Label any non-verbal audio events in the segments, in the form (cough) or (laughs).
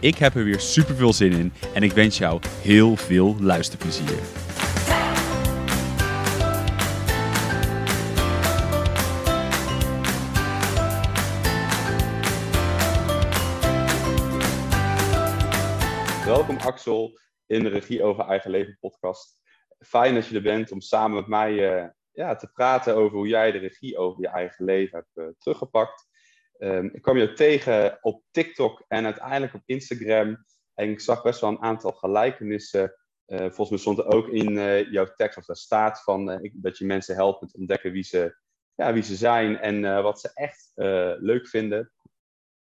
Ik heb er weer super veel zin in en ik wens jou heel veel luisterplezier. Welkom Axel in de Regie over Eigen Leven podcast. Fijn dat je er bent om samen met mij uh, ja, te praten over hoe jij de regie over je eigen leven hebt uh, teruggepakt. Um, ik kwam je tegen op TikTok en uiteindelijk op Instagram. En ik zag best wel een aantal gelijkenissen. Uh, volgens mij stond er ook in uh, jouw tekst, of daar staat van uh, dat je mensen helpt met ontdekken wie ze, ja, wie ze zijn en wat ze echt leuk vinden.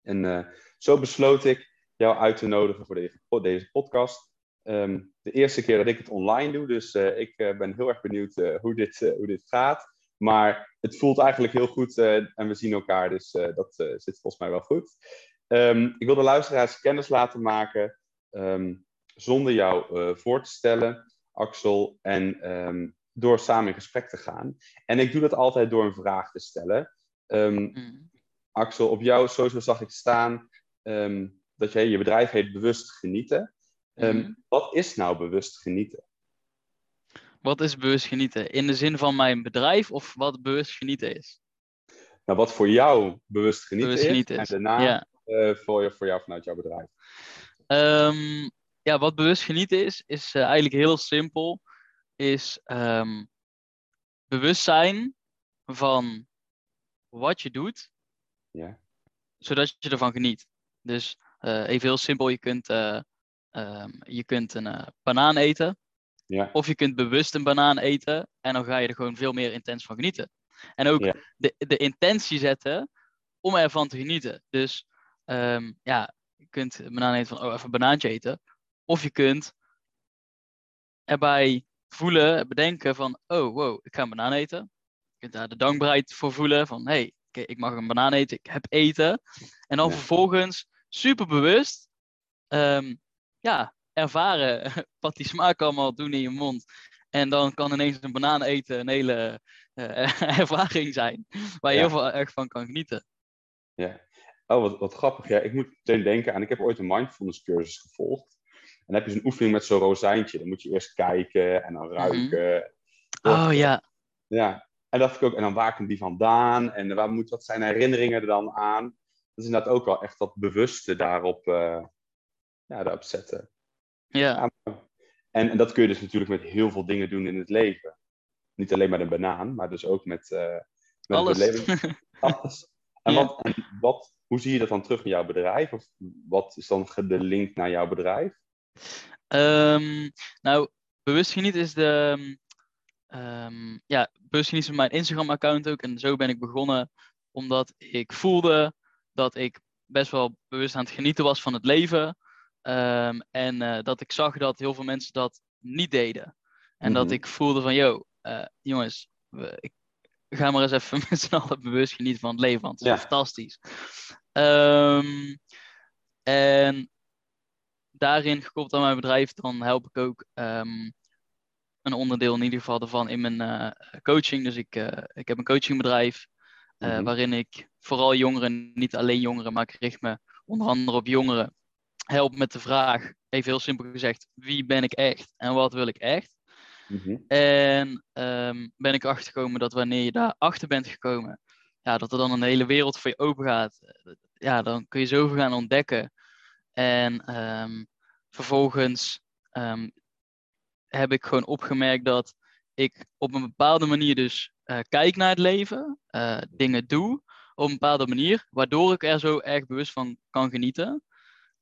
En zo besloot ik jou uit te nodigen voor deze, podcast. Um, de eerste keer dat ik het online doe, dus ik ben heel erg benieuwd hoe, dit, hoe dit gaat. Maar het voelt eigenlijk heel goed uh, en we zien elkaar, dus uh, dat uh, zit volgens mij wel goed. Um, ik wil de luisteraars kennis laten maken um, zonder jou voor te stellen, Axel, en um, door samen in gesprek te gaan. En ik doe dat altijd door een vraag te stellen. Mm. Axel, op jou sowieso zag ik staan dat jij je bedrijf heet Bewust Genieten. Mm. Wat is nou bewust genieten? Wat is bewust genieten? In de zin van mijn bedrijf of wat bewust genieten is? Nou, wat voor jou bewust genieten, bewust genieten is, En daarna ja. uh, voor, voor jou vanuit jouw bedrijf. Um, ja, wat bewust genieten is, is uh, eigenlijk heel simpel. Is um, bewust zijn van wat je doet, ja. zodat je ervan geniet. Dus uh, even heel simpel, je kunt, um, je kunt een banaan eten. Ja. Of je kunt bewust een banaan eten en dan ga je er gewoon veel meer intens van genieten. En ook de, de intentie zetten om ervan te genieten. Dus um, ja, je kunt een banaan eten van, oh, even een banaantje eten. Of je kunt erbij voelen, bedenken van, oh, wow, ik ga een banaan eten. Je kunt daar de dankbaarheid voor voelen van, hey, ik mag een banaan eten, ik heb eten. En dan vervolgens super bewust um, ja, ervaren (laughs) wat die smaak allemaal doen in je mond. En dan kan ineens een banaan eten een hele uh, (laughs) ervaring zijn. Waar je heel veel erg van kan genieten. Ja. Oh, wat, wat grappig. Ja, ik moet meteen denken aan... Ik heb ooit een mindfulness cursus gevolgd. En dan heb je zo'n oefening met zo'n rozijntje. Dan moet je eerst kijken en dan mhm. ruiken. Oh ja. Ja. En dacht ik ook, en dan waar komt die vandaan? En waar moet, wat zijn herinneringen er dan aan? Dat is inderdaad ook wel echt dat bewuste daarop, uh, ja, daarop zetten. Ja. En, en, dat kun je dus natuurlijk met heel veel dingen doen in het leven. Niet alleen met een banaan, maar dus ook met, uh, met Alles. het leven. (laughs) Alles. En, wat, en wat, hoe zie je dat dan terug in jouw bedrijf? Of wat is dan de link naar jouw bedrijf? Um, nou, bewust geniet is de. Um, ja, bewust geniet is mijn Instagram-account ook. En zo ben ik begonnen, omdat ik voelde dat ik best wel bewust aan het genieten was van het leven. Um, en uh, dat ik zag dat heel veel mensen dat niet deden. En dat mhm. ik voelde van, yo, uh, jongens, we, ik ga maar eens even (laughs) met z'n allen bewust genieten van het leven, want het is ja. fantastisch. Um, en daarin gekoppeld aan mijn bedrijf, dan help ik ook um, een onderdeel in ieder geval ervan in mijn uh, coaching. Dus ik, ik heb een coachingbedrijf mm-hmm. waarin ik vooral jongeren, niet alleen jongeren, maar ik richt me onder andere op jongeren help met de vraag, even heel simpel gezegd, wie ben ik echt en wat wil ik echt? Mm-hmm. En um, ben ik achtergekomen dat wanneer je daar achter bent gekomen, ja, dat er dan een hele wereld voor je open gaat. Ja, dan kun je zoveel gaan ontdekken. En um, vervolgens um, heb ik gewoon opgemerkt dat ik op een bepaalde manier dus uh, kijk naar het leven, uh, dingen doe op een bepaalde manier, waardoor ik er zo erg bewust van kan genieten.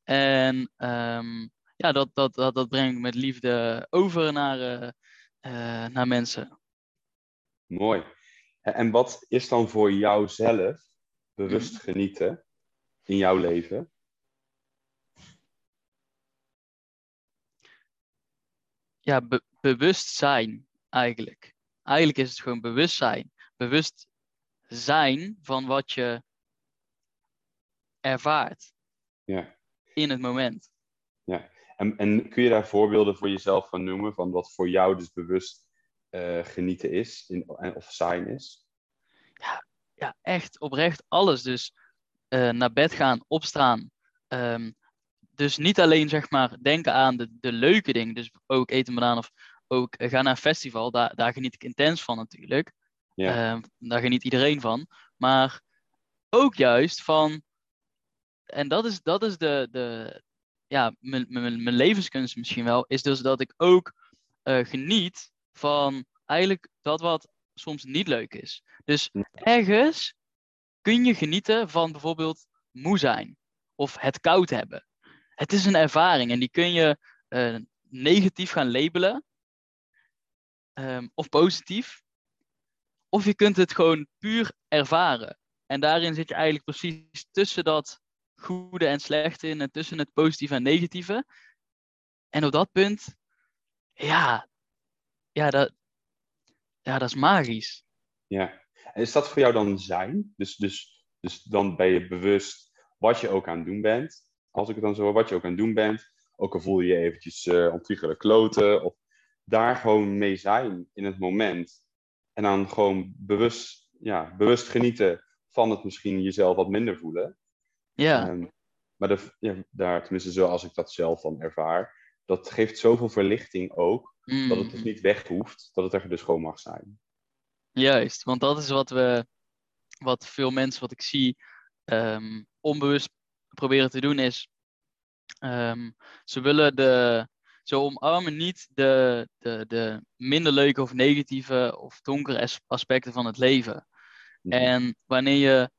En um, ja, dat, dat, dat, dat breng ik met liefde over naar, uh, uh, naar mensen. Mooi. En wat is dan voor jou zelf bewust mhm. genieten in jouw leven? ja, be bewustzijn eigenlijk. Eigenlijk is het gewoon bewustzijn. Bewust zijn van wat je ervaart. Ja. In het moment. Ja. En, en kun je daar voorbeelden voor jezelf van noemen, van wat voor jou dus bewust uh, genieten is in, of zijn is? Ja, ja, echt oprecht alles. Dus uh, naar bed gaan, opstaan. Um, dus niet alleen zeg maar denken aan de, de leuke dingen, dus ook eten banaan of ook uh, gaan naar een festival, daar, daar geniet ik intens van natuurlijk. Ja. Uh, daar geniet iedereen van. Maar ook juist van, en dat is, dat is de, de ja, mijn levenskunst misschien wel, is dus dat ik ook uh, geniet van eigenlijk dat wat soms niet leuk is. Dus ergens kun je genieten van bijvoorbeeld moe zijn of het koud hebben. Het is een ervaring en die kun je uh, negatief gaan labelen um, of positief. Of je kunt het gewoon puur ervaren. En daarin zit je eigenlijk precies tussen dat goede en slechte in en tussen het positieve en negatieve. En op dat punt, ja, ja, dat, ja, dat is magisch. Ja, en is dat voor jou dan zijn? Dus, dus, dus dan ben je bewust wat je ook aan het doen bent. Als ik het dan zo wat je ook aan het doen bent. Ook al voel je je eventjes uh, kloten. Of daar gewoon mee zijn in het moment. En dan gewoon bewust, ja, bewust genieten van het misschien jezelf wat minder voelen. Ja. Um, maar de, ja, daar, tenminste zoals ik dat zelf dan ervaar, dat geeft zoveel verlichting ook, mm. dat het dus niet weg hoeft, dat het er dus gewoon mag zijn. Juist, want dat is wat we, wat veel mensen, wat ik zie, um, onbewust proberen te doen, is um, ze willen de, ze omarmen niet de, de, de minder leuke of negatieve of donkere aspecten van het leven. Mm. En wanneer je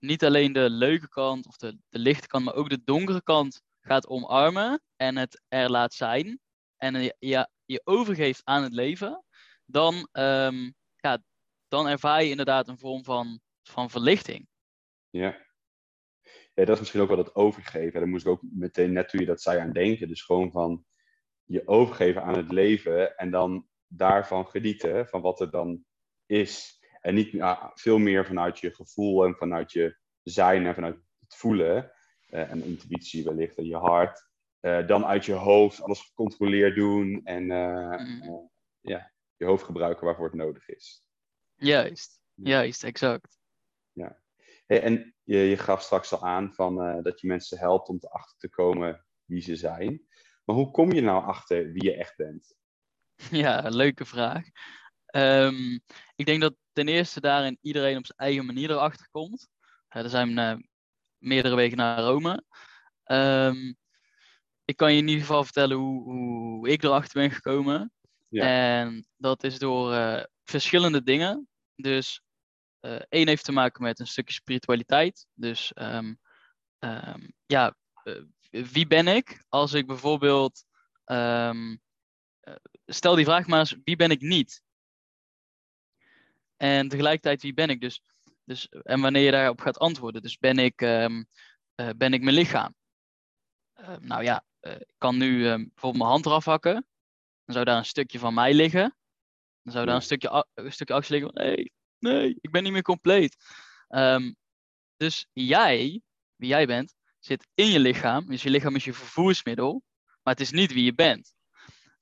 niet alleen de leuke kant of de, de lichte kant, maar ook de donkere kant gaat omarmen en het er laat zijn en je, je, overgeeft aan het leven, dan, um, ja, dan ervaar je inderdaad een vorm van, van verlichting. Ja. ja, dat is misschien ook wel dat overgeven. Daar moest ik ook meteen, net toen je dat zei, aan denken. Dus gewoon van je overgeven aan het leven en dan daarvan genieten, van wat er dan is. En niet veel meer vanuit je gevoel en vanuit je zijn en vanuit het voelen. Uh, en intuïtie wellicht en je hart. Uh, dan uit je hoofd alles gecontroleerd doen en uh, mm. ja, je hoofd gebruiken waarvoor het nodig is. Juist, juist, exact. Ja. Hey, en je, je, gaf straks al aan van, dat je mensen helpt om erachter te komen wie ze zijn. Maar hoe kom je nou achter wie je echt bent? (laughs) Ja, leuke vraag. Um, ik denk dat ten eerste daarin iedereen op zijn eigen manier erachter komt. Uh, er zijn uh, meerdere wegen naar Rome. Um, ik kan je in ieder geval vertellen hoe, hoe ik erachter ben gekomen. Ja. En dat is door uh, verschillende dingen. Dus één heeft te maken met een stukje spiritualiteit. Dus um, ja, wie ben ik als ik bijvoorbeeld. stel die vraag maar eens, wie ben ik niet? En tegelijkertijd, wie ben ik? Dus, dus, en wanneer je daarop gaat antwoorden. Dus ben ik, um, uh, ben ik mijn lichaam? Uh, nou ja, uh, ik kan nu um, bijvoorbeeld mijn hand eraf hakken. Dan zou daar een stukje van mij liggen. Dan zou daar een stukje, een stukje actie liggen van, nee, nee, ik ben niet meer compleet. Um, dus jij, wie jij bent, zit in je lichaam. Dus je lichaam is je vervoersmiddel. Maar het is niet wie je bent.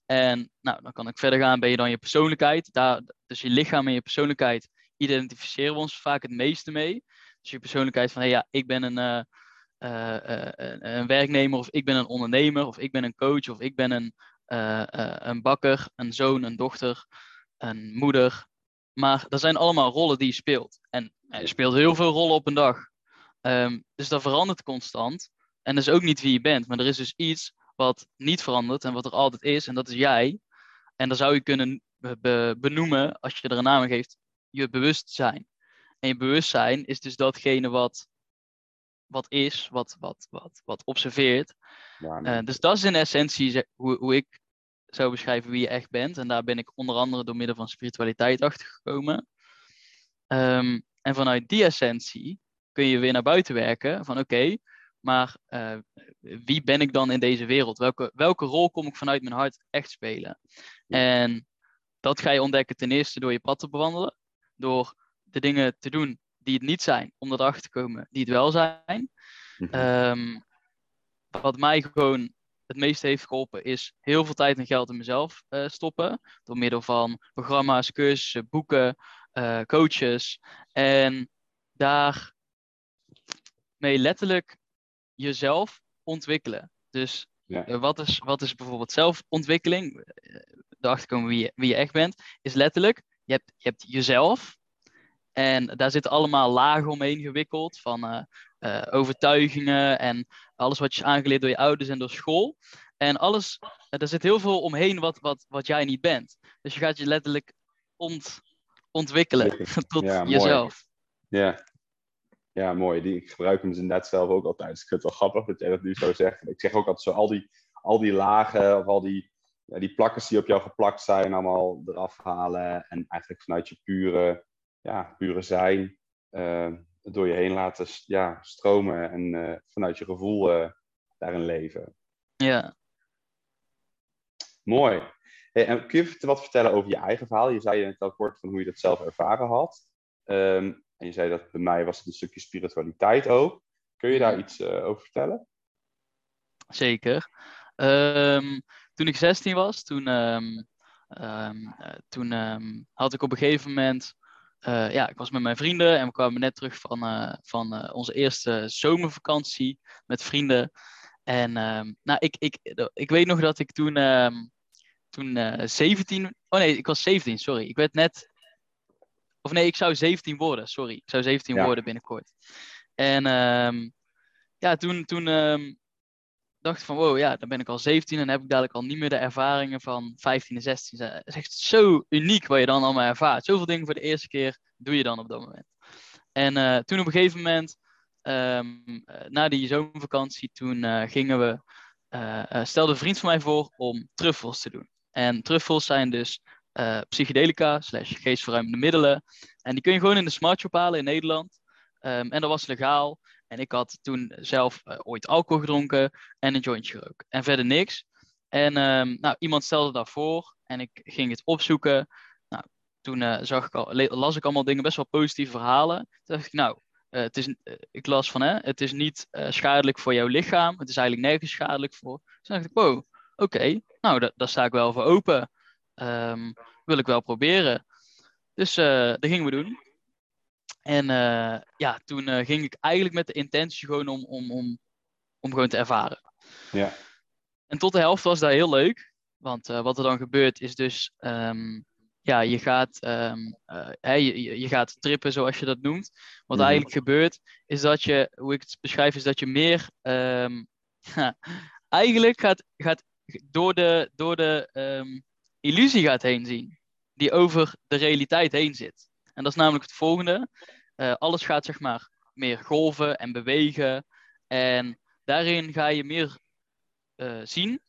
En nou, dan kan ik verder gaan. Ben je dan je persoonlijkheid? Daar, dus je lichaam en je persoonlijkheid identificeren we ons vaak het meeste mee. Dus je persoonlijkheid van, hey, ja, ik ben een, uh, uh, een werknemer, of ik ben een ondernemer, of ik ben een coach, of ik ben een, een bakker, een zoon, een dochter, een moeder. Maar dat zijn allemaal rollen die je speelt. En je speelt heel veel rollen op een dag. Um, dus dat verandert constant. En dat is ook niet wie je bent. Maar er is dus iets wat niet verandert en wat er altijd is, en dat is jij. En dan zou je kunnen benoemen, als je er een naam geeft, je bewustzijn. En je bewustzijn is dus datgene wat, wat is, wat, wat, wat, wat observeert. Ja, uh, dus dat is in essentie hoe, hoe ik zou beschrijven wie je echt bent. En daar ben ik onder andere door middel van spiritualiteit achter gekomen. Um, en vanuit die essentie kun je weer naar buiten werken van oké, okay, maar eh, wie ben ik dan in deze wereld? Welke, welke rol kom ik vanuit mijn hart echt spelen? En dat ga je ontdekken ten eerste door je pad te bewandelen, door de dingen te doen die het niet zijn, om erachter te komen die het wel zijn. Mhm. Ehm, wat mij gewoon het meeste heeft geholpen, is heel veel tijd en geld in mezelf eh, stoppen. Door middel van programma's, cursussen, boeken, eh, coaches. En daar mee letterlijk jezelf ontwikkelen. Dus Ja. eh, wat, is, wat is bijvoorbeeld zelfontwikkeling? Eh, Erachter komen wie je, wie je echt bent, is letterlijk, je hebt, je hebt jezelf. En daar zitten allemaal lagen omheen gewikkeld van eh, eh, overtuigingen en alles wat je is aangeleerd door je ouders en door school. En alles, eh, er zit heel veel omheen wat, wat, wat jij niet bent. Dus je gaat je letterlijk ont, ontwikkelen (laughs) tot Ja, mooi. jezelf. Ja. ja, mooi. Die, ik gebruik hem dus net zelf ook altijd. Dus ik vind het wel grappig dat jij dat nu zo zegt. Ik zeg ook altijd zo, al die, al die lagen of al die, ja, die plakkers die op jou geplakt zijn, allemaal eraf halen. En eigenlijk vanuit je pure, ja, pure zijn eh, door je heen laten ja, stromen. En eh, vanuit je gevoel eh, daarin leven. Ja. Mooi. Hey, en kun je wat vertellen over je eigen verhaal? Je zei net al kort van hoe je dat zelf ervaren had. Ehm, en je zei dat bij mij was het een stukje spiritualiteit ook. Kun je daar iets eh, over vertellen? Zeker. Ehm, toen ik 16 was, toen, ehm, ehm, eh, toen ehm, had ik op een gegeven moment. eh, ja, ik was met mijn vrienden en we kwamen net terug van, eh, van onze eerste zomervakantie met vrienden. En nou, ik, ik, ik weet nog dat ik toen, toen eh 17. Oh nee, ik was 17, sorry. Ik werd net. Of nee, ik zou 17 worden, sorry. Ik zou 17 Ja. worden binnenkort. En ja, toen, toen dacht van wow, ja, dan ben ik al 17 en heb ik dadelijk al niet meer de ervaringen van 15 en 16. Het is echt zo uniek wat je dan allemaal ervaart. Zoveel dingen voor de eerste keer doe je dan op dat moment. En eh, toen op een gegeven moment, ehm, eh, na die zomervakantie, toen eh, gingen we, eh, stelde een vriend van mij voor om truffels te doen. En truffels zijn dus psychedelica slash geestverruimende middelen. En die kun je gewoon in de smartshop halen in Nederland. Ehm, en dat was legaal. En ik had toen zelf eh, ooit alcohol gedronken en een jointje gerookt. En verder niks. En ehm, nou, iemand stelde daarvoor en ik ging het opzoeken. Nou, toen eh, zag ik al, las ik allemaal dingen, best wel positieve verhalen. Toen dacht ik, nou, eh, het is, ik las van, hè, het is niet schadelijk voor jouw lichaam. Het is eigenlijk nergens schadelijk voor. Toen dacht ik, wow, oké, nou, da- daar sta ik wel voor open. Ehm, wil ik wel proberen. Dus dat gingen we doen. En eh, ja, toen eh, ging ik eigenlijk met de intentie gewoon om, om, om, om gewoon te ervaren. Ja. En tot de helft was dat heel leuk. Want eh, wat er dan gebeurt is dus, ehm, ja, je gaat, ehm, eh, je, je- gaat trippen zoals je dat noemt. Wat Mhm. eigenlijk gebeurt is dat je, hoe ik het beschrijf, is dat je meer, ehm, (laughs) eigenlijk gaat, gaat door de, door de illusie gaat heen zien. Die over de realiteit heen zit. En dat is namelijk het volgende. Eh, alles gaat zeg maar meer golven en bewegen. En daarin ga je meer eh, zien,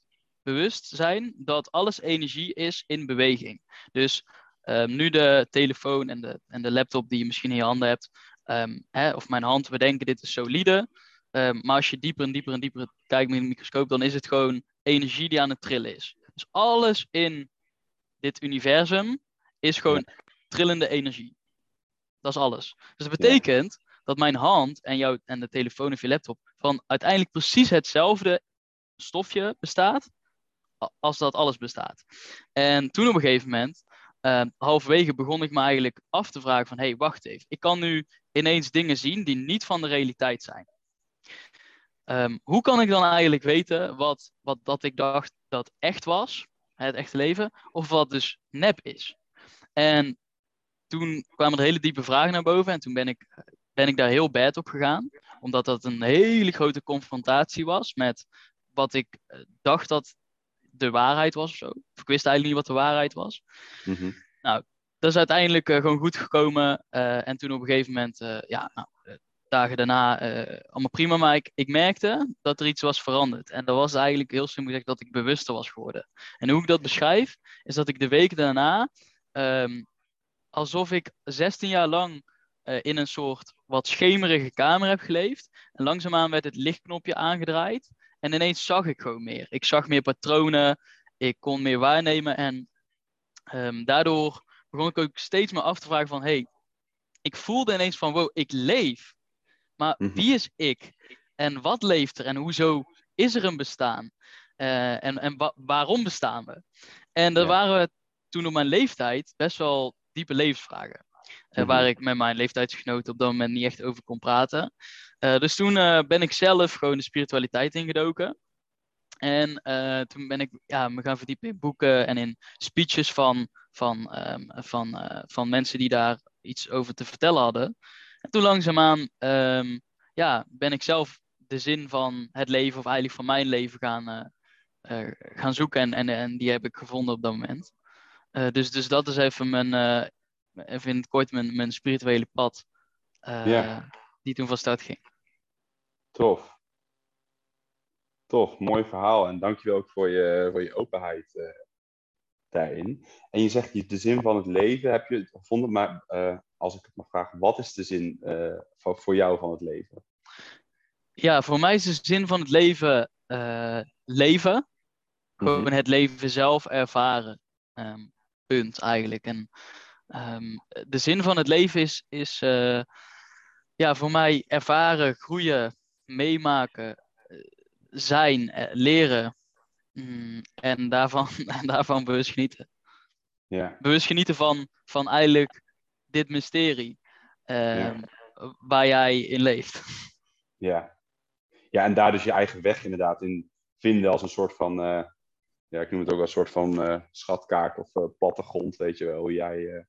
bewust zijn, dat alles energie is in beweging. Dus ehm, nu de telefoon en de, en de laptop die je misschien in je handen hebt, ehm, hè, of mijn hand, we denken dit is solide. Ehm, maar als je dieper en dieper en dieper kijkt met een microscoop, dan is het gewoon energie die aan het trillen is. Dus alles in dit universum is gewoon trillende energie. Dat is alles. Dus dat betekent dat mijn hand en, jouw, en de telefoon of je laptop van uiteindelijk precies hetzelfde stofje bestaat als dat alles bestaat. En toen op een gegeven moment, eh, halverwege begon ik me eigenlijk af te vragen van, hé, hey, wacht even. Ik kan nu ineens dingen zien die niet van de realiteit zijn. Ehm, hoe kan ik dan eigenlijk weten wat, wat dat ik dacht dat echt was, het echte leven, of wat dus nep is? En toen kwamen er hele diepe vragen naar boven en toen ben ik, ben ik daar heel bad op gegaan. Omdat dat een hele grote confrontatie was met wat ik eh, dacht dat de waarheid was of zo. Of ik wist eigenlijk niet wat de waarheid was. Mhm. Dat is uiteindelijk eh, gewoon goed gekomen. eh, en toen op een gegeven moment, ja, nou, dagen daarna, allemaal prima. Maar ik, ik merkte dat er iets was veranderd. En dat was eigenlijk heel simpel gezegd dat ik bewuster was geworden. En hoe ik dat beschrijf, is dat ik de week daarna, ehm, alsof ik 16 jaar lang in een soort wat schemerige kamer heb geleefd. En langzaamaan werd het lichtknopje aangedraaid. En ineens zag ik gewoon meer. Ik zag meer patronen. Ik kon meer waarnemen. En ehm, daardoor begon ik ook steeds meer af te vragen van... Hey, ik voelde ineens van, wow, ik leef. Maar Mhm. wie is ik? En wat leeft er? En hoezo is er een bestaan? Eh, en en wa- waarom bestaan we? En Ja. waren toen op mijn leeftijd best wel diepe levensvragen. Mhm. Waar ik met mijn leeftijdsgenoten op dat moment niet echt over kon praten. Eh, dus toen eh, ben ik zelf gewoon de spiritualiteit ingedoken. En toen ben ik ja, me gaan verdiepen in boeken en in speeches van, van, ehm, van, van mensen die daar iets over te vertellen hadden. En toen langzaamaan ehm, ja, ben ik zelf de zin van het leven, of eigenlijk van mijn leven, gaan, gaan zoeken. En, en, en die heb ik gevonden op dat moment. Eh, dus, dus dat is even mijn, eh, even in het kort mijn, mijn spirituele pad. eh, Ja. Die toen van start ging. Tof. Tof, mooi verhaal. En dankjewel ook voor je, voor je openheid eh, daarin. En je zegt, de zin van het leven heb je het gevonden. Maar als ik het mag vragen, wat is de zin eh, voor, voor jou van het leven? Ja, voor mij is de zin van het leven leven. Gewoon Mhm. het leven zelf ervaren. Ehm, punt eigenlijk. En ehm, de zin van het leven is, is eh, ja, voor mij ervaren, groeien, meemaken, eh, zijn, eh, leren. Mm, en, daarvan, (laughs) en daarvan bewust genieten. Ja, Bewust genieten van, van eigenlijk dit mysterie. ehm, Waar jij in leeft. ja. Ja, en daar dus je eigen weg inderdaad in vinden als een soort van, ja, ik noem het ook wel een soort van eh, schatkaart of eh, plattegrond, weet je wel, hoe jij eh,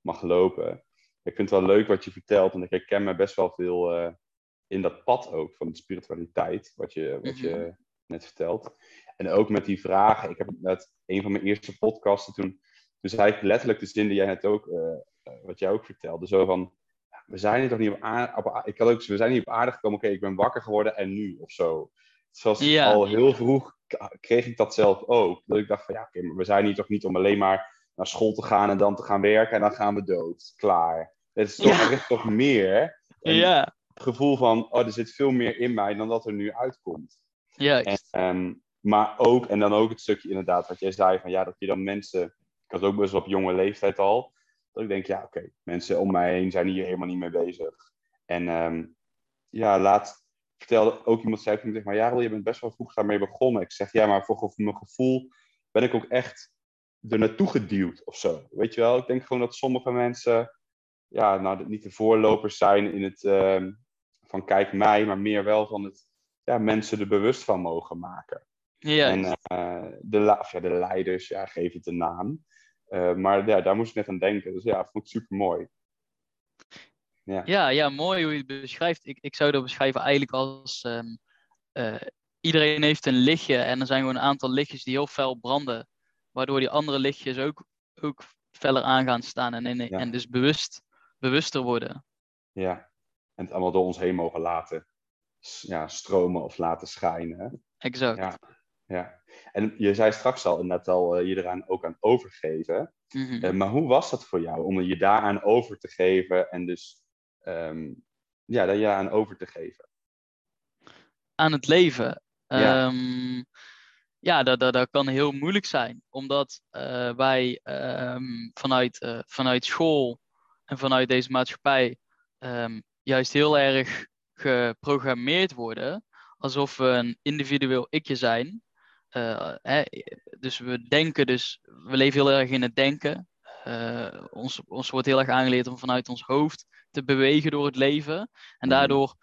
mag lopen. Ik vind het wel leuk wat je vertelt, en ik herken me best wel veel in dat pad ook van de spiritualiteit, wat je, wat je Mhm. net vertelt. En ook met die vragen, ik heb net een van mijn eerste podcasten, toen, toen zei ik letterlijk de zin die jij net ook, wat jij ook vertelde, zo van, we zijn hier toch niet op aarde, ik had ook, we zijn hier op aarde gekomen, oké, ik ben wakker geworden en nu, of zo. Zoals Ja. al heel vroeg kreeg ik dat zelf ook. Dat ik dacht van, ja, oké, maar we zijn hier toch niet om alleen maar naar school te gaan en dan te gaan werken en dan gaan we dood. Klaar. Het is toch, Ja. Er is toch meer. Ja, Het gevoel van, oh, er zit veel meer in mij dan dat er nu uitkomt. juist. En, ehm, maar ook, en dan ook het stukje inderdaad wat jij zei, van ja, dat je dan mensen, ik had ook best wel op jonge leeftijd al, dat ik denk, ja, oké, mensen om mij heen zijn hier helemaal niet mee bezig. En ehm, ja, laat, vertelde ook iemand, zei toen, zeg maar, ja, je bent best wel vroeg daarmee begonnen. Ik zeg, ja, maar voor mijn gevoel ben ik ook echt er naartoe geduwd of zo. Weet je wel, ik denk gewoon dat sommige mensen, ja, nou, niet de voorlopers zijn in het, ehm, van kijk mij, maar meer wel van het, ja, mensen er bewust van mogen maken. Juist. En eh, de, of ja, de leiders, ja, geef het een naam. Eh, maar ja, daar moest ik net aan denken. Dus ja, vond ik super mooi. Ja. Ja, ja, mooi hoe je het beschrijft. Ik, ik zou dat beschrijven eigenlijk als ehm, eh, iedereen heeft een lichtje en er zijn gewoon een aantal lichtjes die heel fel branden, waardoor die andere lichtjes ook, ook feller aan gaan staan en, en, Ja. en dus bewust, bewuster worden. ja. En het allemaal door ons heen mogen laten ja, stromen of laten schijnen. hè. Exact. Ja. Ja. En je zei straks al net al eh, je eraan ook aan overgeven. Mhm. Eh, maar hoe was dat voor jou om je daaraan over te geven en dus ehm, ja, daar je aan over te geven? Aan het leven. Ja. Ehm, ja, dat, dat, dat kan heel moeilijk zijn, omdat eh, wij ehm, vanuit, eh, vanuit school en vanuit deze maatschappij juist heel erg geprogrammeerd worden alsof we een individueel ikje zijn. Eh, hè, dus we denken, dus we leven heel erg in het denken. Eh, ons, ons wordt heel erg aangeleerd om vanuit ons hoofd te bewegen door het leven. En Mhm. daardoor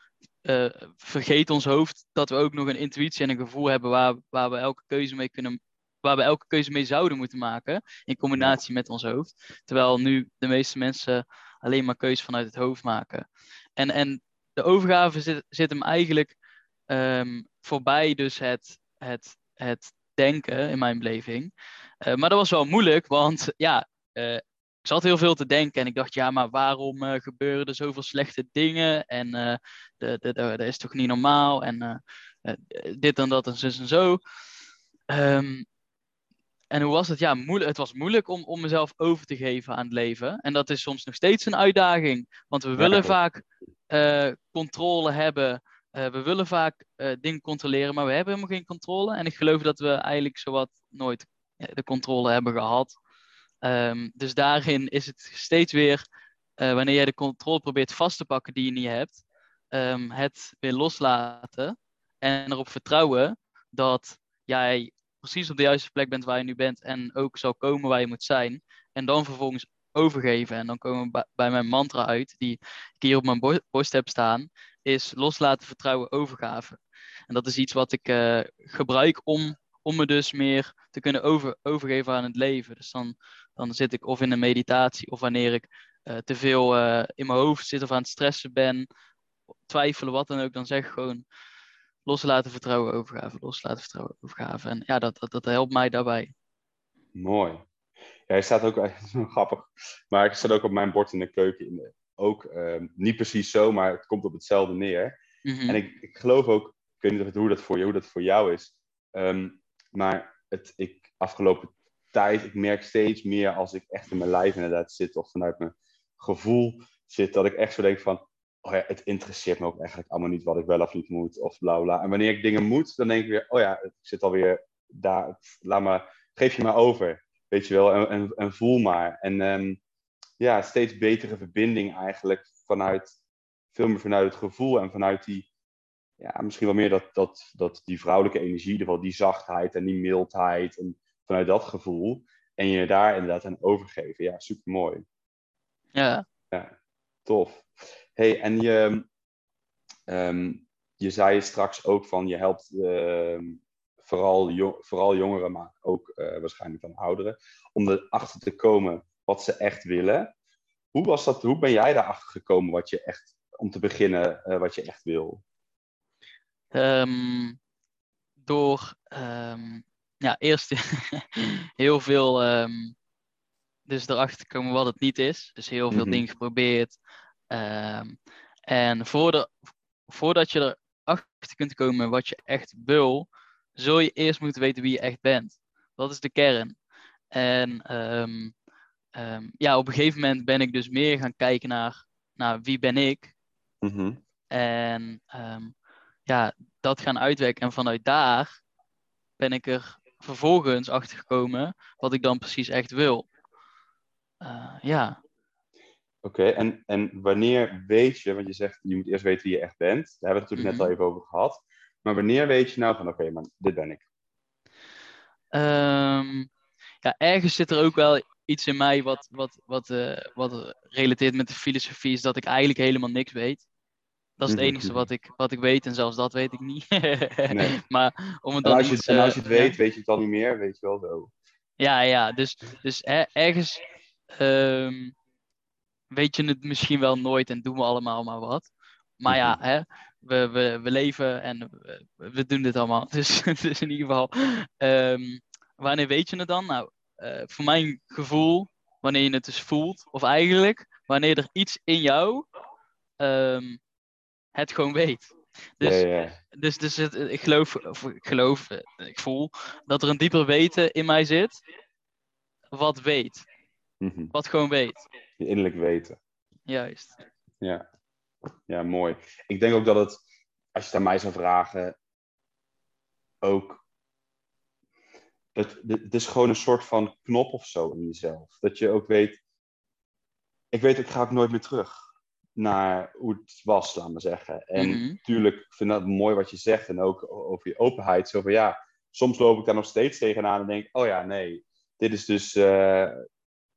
eh, vergeet ons hoofd dat we ook nog een intuïtie en een gevoel hebben waar, waar we elke keuze mee kunnen waar we elke keuze mee zouden moeten maken in combinatie met ons hoofd. Terwijl nu de meeste mensen alleen maar keuzes vanuit het hoofd maken. En, en de overgave zit, zit hem eigenlijk ehm, voorbij dus het, het, het denken in mijn beleving. Eh, maar dat was wel moeilijk, want ja, eh, ik zat heel veel te denken en ik dacht, ja, maar waarom eh, gebeuren er zoveel slechte dingen? En eh, de, de, de, dat is toch niet normaal? En dit en dat en zus en zo. Ehm, en hoe was het? Ja, moeilijk, het was moeilijk om, om mezelf over te geven aan het leven. En dat is soms nog steeds een uitdaging. Want we willen vaak controle hebben. Uh, we willen vaak uh, dingen controleren, maar we hebben helemaal geen controle. En ik geloof dat we eigenlijk zowat nooit de controle hebben gehad. Um, dus daarin is het steeds weer, wanneer jij de controle probeert vast te pakken die je niet hebt, um, het weer loslaten en erop vertrouwen dat jij precies op de juiste plek bent waar je nu bent en ook zal komen waar je moet zijn. En dan vervolgens overgeven. En dan komen we bij mijn mantra uit, die ik hier op mijn borst heb staan, is loslaten, vertrouwen, overgave. En dat is iets wat ik uh, gebruik om, om me dus meer te kunnen over, overgeven aan het leven. Dus dan, dan zit ik of in een meditatie of wanneer ik uh, te veel uh, in mijn hoofd zit of aan het stressen ben, twijfelen, wat dan ook, dan zeg ik gewoon loslaten, vertrouwen, overgave, loslaten, vertrouwen, overgave. En ja, dat, dat, dat helpt mij daarbij. Mooi. Ja, hij staat ook, (laughs) grappig, maar ik staat ook op mijn bord in de keuken. In de, ook uh, niet precies zo, maar het komt op hetzelfde neer. Mm -hmm. En ik, ik geloof ook, ik weet niet hoe dat voor, je, hoe dat voor jou is, um, maar het, ik, afgelopen tijd, ik merk steeds meer als ik echt in mijn lijf inderdaad zit, of vanuit mijn gevoel zit, dat ik echt zo denk van, oh ja, het interesseert me ook eigenlijk allemaal niet wat ik wel of niet moet, of bla bla. En wanneer ik dingen moet, dan denk ik weer, oh ja, ik zit alweer daar, laat maar, geef je maar over, weet je wel, en, en, voel maar. En um, ja, steeds betere verbinding eigenlijk vanuit, veel meer vanuit het gevoel en vanuit die, ja, misschien wel meer dat, dat, dat die vrouwelijke energie, in ieder die zachtheid en die mildheid, en vanuit dat gevoel, en je daar inderdaad aan overgeven. Ja, super mooi. Ja. Ja, tof hey, en je, um, je zei straks ook van je helpt uh, vooral, jo vooral jongeren, maar ook uh, waarschijnlijk dan ouderen, om erachter te komen wat ze echt willen. Hoe, was dat, hoe ben jij daarachter gekomen wat je echt, om te beginnen, uh, wat je echt wil? Um, door um, ja, eerst (laughs) heel veel um, dus erachter te komen wat het niet is. Dus heel veel mm -hmm. dingen geprobeerd. Um, en voordat, voordat je erachter kunt komen wat je echt wil, zul je eerst moeten weten wie je echt bent. Dat is de kern. En um, um, ja, op een gegeven moment ben ik dus meer gaan kijken naar, naar wie ben ik. Mm -hmm. En ja, dat gaan uitwerken. En vanuit daar ben ik er vervolgens achter gekomen wat ik dan precies echt wil. Uh, ja. Oké, okay, en, en wanneer weet je, want je zegt je moet eerst weten wie je echt bent, daar hebben we het natuurlijk mm -hmm. net al even over gehad, maar wanneer weet je nou van oké, okay, maar dit ben ik? Um, ja, ergens zit er ook wel iets in mij wat, wat, wat, uh, wat relateert met de filosofie, is dat ik eigenlijk helemaal niks weet. Dat is het enige wat ik, wat ik weet en zelfs dat weet ik niet. (laughs) nee. maar om het dan en als, je, en als je het weet, ja. weet je het dan niet meer, weet je wel zo. Ja, ja, dus, dus er, ergens um, weet je het misschien wel nooit en doen we allemaal maar wat. Maar ja, hè, we, we, we leven en we, we doen dit allemaal. (laughs) Dus, dus in ieder geval, um, wanneer weet je het dan? Nou, uh, voor mijn gevoel, wanneer je het dus voelt, of eigenlijk wanneer er iets in jou um, het gewoon weet. Dus, ja, ja. dus, dus het, ik, geloof, of ik geloof, ik voel dat er een dieper weten in mij zit, wat weet. Mm -hmm. Wat gewoon weet. Je innerlijk weten. Juist. Ja. ja, mooi. Ik denk ook dat het, als je het aan mij zou vragen, ook. Het, het is gewoon een soort van knop of zo in jezelf. Dat je ook weet. Ik weet, ik ga ook nooit meer terug naar hoe het was, laat maar zeggen. En Mhm. natuurlijk ik vind ik dat mooi wat je zegt. En ook over je openheid. Zo van ja, soms loop ik daar nog steeds tegenaan en denk: oh ja, nee, dit is dus. eh,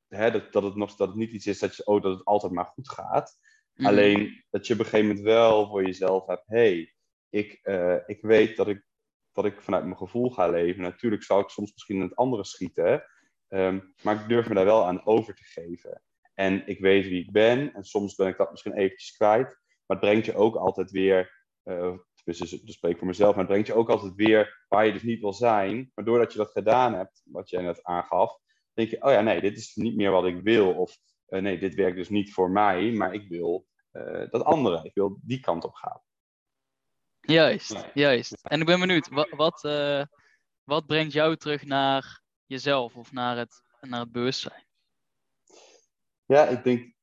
hè, dat, dat, het nog, dat het niet iets is dat, je, oh, dat het altijd maar goed gaat. Mhm. Alleen dat je op een gegeven moment wel voor jezelf hebt: hey, ik, eh, ik weet dat ik, dat ik vanuit mijn gevoel ga leven. Natuurlijk zal ik soms misschien in het andere schieten. ehm, maar ik durf me daar wel aan over te geven. En ik weet wie ik ben. En soms ben ik dat misschien eventjes kwijt. Maar het brengt je ook altijd weer. Uh, dus dat spreek ik voor mezelf. Maar het brengt je ook altijd weer waar je dus niet wil zijn. Maar doordat je dat gedaan hebt, wat jij net aangaf. denk je: oh ja, nee, dit is niet meer wat ik wil. Of uh, nee, dit werkt dus niet voor mij. Maar ik wil uh, dat andere. Ik wil die kant op gaan. Juist, juist. En ik ben benieuwd, wat, wat, wat brengt jou terug naar jezelf of naar het, naar het bewustzijn? Ja, ik denk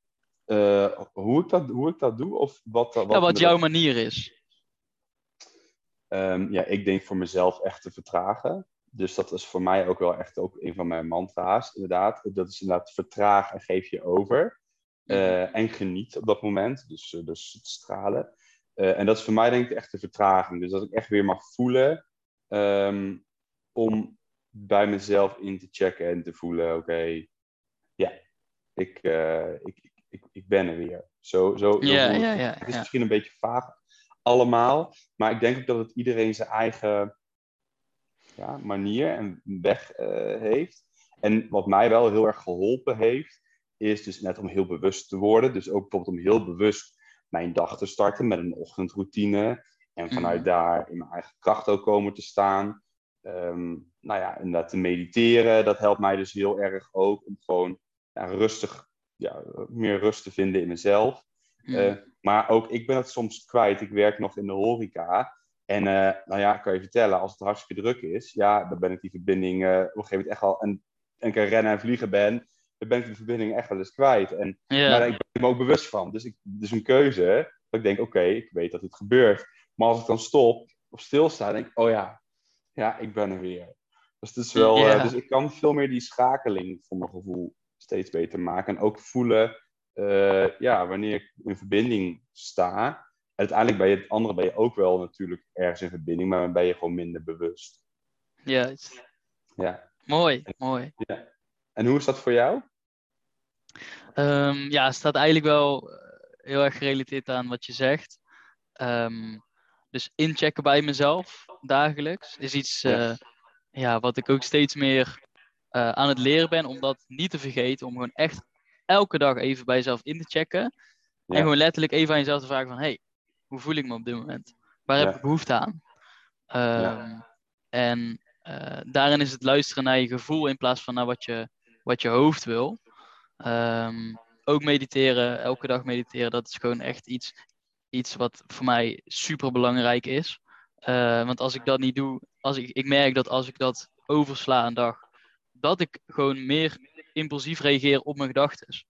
uh, hoe, ik dat, hoe ik dat doe of wat, wat, ja, wat jouw manier is. Um, ja, ik denk voor mezelf echt te vertragen. Dus dat is voor mij ook wel echt ook een van mijn mantra's, inderdaad. Dat is inderdaad vertraag en geef je over. Uh, en geniet op dat moment, dus, dus het stralen. Uh, en dat is voor mij denk ik echt de vertraging. Dus dat ik echt weer mag voelen um, om bij mezelf in te checken en te voelen, oké, okay, ik, uh, ik, ik, ik ben er weer. Zo, zo, ja, ja, ja, het is misschien een beetje vaag allemaal, maar ik denk ook dat het iedereen zijn eigen ja, manier en weg uh, heeft. En wat mij wel heel erg geholpen heeft, is dus net om heel bewust te worden. Dus ook bijvoorbeeld om heel bewust mijn dag te starten met een ochtendroutine. En vanuit mm. daar in mijn eigen kracht ook komen te staan. Um, nou ja, inderdaad te mediteren, dat helpt mij dus heel erg ook om gewoon ja, rustig, ja, meer rust te vinden in mezelf. Mm. Uh, maar ook ik ben het soms kwijt. Ik werk nog in de horeca. En uh, nou ja, ik kan je vertellen, als het hartstikke druk is, ja, dan ben ik die verbinding uh, op een gegeven moment echt al een, een keer rennen en vliegen ben, dan ben ik die verbinding echt wel eens kwijt. En ja. maar ik ben me ook bewust van. Dus ik, dus een keuze, dat ik denk, oké, okay, ik weet dat dit gebeurt. Maar als ik dan stop of stilsta, denk ik, oh ja, ja, ik ben er weer. Dus, het is wel, uh, dus ik kan veel meer die schakeling voor mijn gevoel steeds beter maken. En ook voelen, uh, ja, wanneer ik in verbinding sta. En uiteindelijk bij het andere ben je ook wel natuurlijk ergens in verbinding, maar dan ben je gewoon minder bewust. Juist. Ja. Mooi, mooi. Ja. En hoe is dat voor jou? Um, ja, het staat eigenlijk wel eh, heel erg gerelateerd aan wat je zegt. Um, dus inchecken bij mezelf dagelijks is iets ja. Uh, ja, wat ik ook steeds meer uh, aan het leren ben, om dat niet te vergeten, om gewoon echt elke dag even bij jezelf in te checken. Ja. En gewoon letterlijk even aan jezelf te vragen van, hey, hoe voel ik me op dit moment? Waar heb ik behoefte aan? Um, en uh, daarin is het luisteren naar je gevoel in plaats van naar wat je, wat je hoofd wil. Um, ook mediteren, elke dag mediteren, dat is gewoon echt iets, iets wat voor mij super belangrijk is. Uh, want als ik dat niet doe, als ik, ik merk dat als ik dat oversla een dag, dat ik gewoon meer impulsief reageer op mijn gedachten.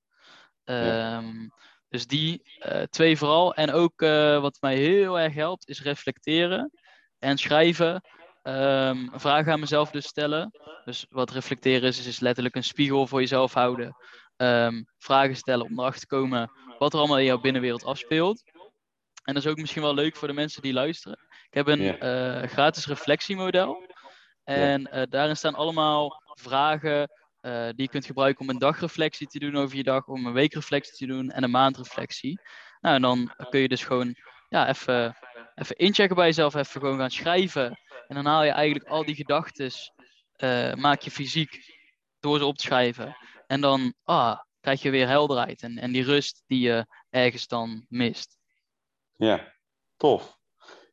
Um, dus die uh, twee vooral. En ook uh, wat mij heel erg helpt, is reflecteren en schrijven. Um, vragen aan mezelf dus stellen. Dus wat reflecteren is, is letterlijk een spiegel voor jezelf houden. Um, vragen stellen om erachter te komen wat er allemaal in jouw binnenwereld afspeelt. En dat is ook misschien wel leuk voor de mensen die luisteren. Ik heb een yeah. uh, gratis reflectiemodel. En yeah. daarin staan allemaal vragen uh, die je kunt gebruiken om een dagreflectie te doen over je dag, om een weekreflectie te doen en een maandreflectie. Nou, en dan kun je dus gewoon ja, even, even inchecken bij jezelf, even gewoon gaan schrijven. En dan haal je eigenlijk al die gedachten, maak je fysiek door ze op te schrijven. En dan ah, krijg je weer helderheid en, en die rust die je ergens dan mist. Ja, tof.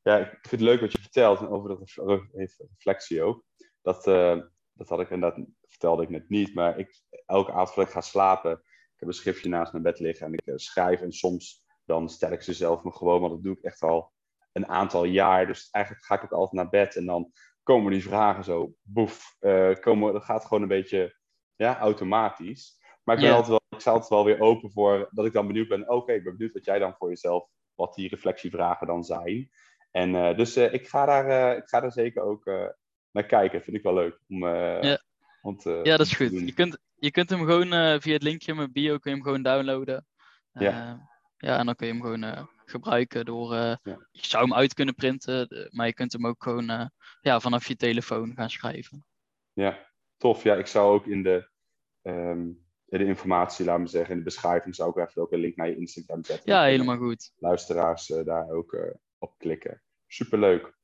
Ja, ik vind het leuk wat je vertelt over dat reflectie ook. Dat, uh, dat had ik inderdaad, vertelde ik net niet, maar ik, elke avond voordat ik ga slapen, ik heb een schriftje naast mijn bed liggen en ik uh, schrijf en soms dan stel ik ze zelf me gewoon, want dat doe ik echt al een aantal jaar. Dus eigenlijk ga ik ook altijd naar bed en dan komen die vragen zo, boef, uh, komen, dat gaat gewoon een beetje ja, automatisch. Maar ik, ben yeah. altijd wel, ik sta altijd wel weer open voor dat ik dan benieuwd ben. Oké, okay, ik ben benieuwd wat jij dan voor jezelf, wat die reflectievragen dan zijn. En uh, dus uh, ik, ga daar, uh, ik ga daar zeker ook naar kijken. Vind ik wel leuk. Om, ja. om te, ja, dat is goed. Je kunt, je kunt hem gewoon via het linkje in mijn bio kun je hem gewoon downloaden. Ja. ja, en dan kun je hem gewoon gebruiken door. Ja. Je zou hem uit kunnen printen, maar je kunt hem ook gewoon ja, vanaf je telefoon gaan schrijven. Ja, tof. Ja, ik zou ook in de. Um, de informatie, laat me zeggen, in de beschrijving zou ik even ook een link naar je Instagram zetten. Ja, helemaal goed. Luisteraars uh, daar ook uh, op klikken. Superleuk.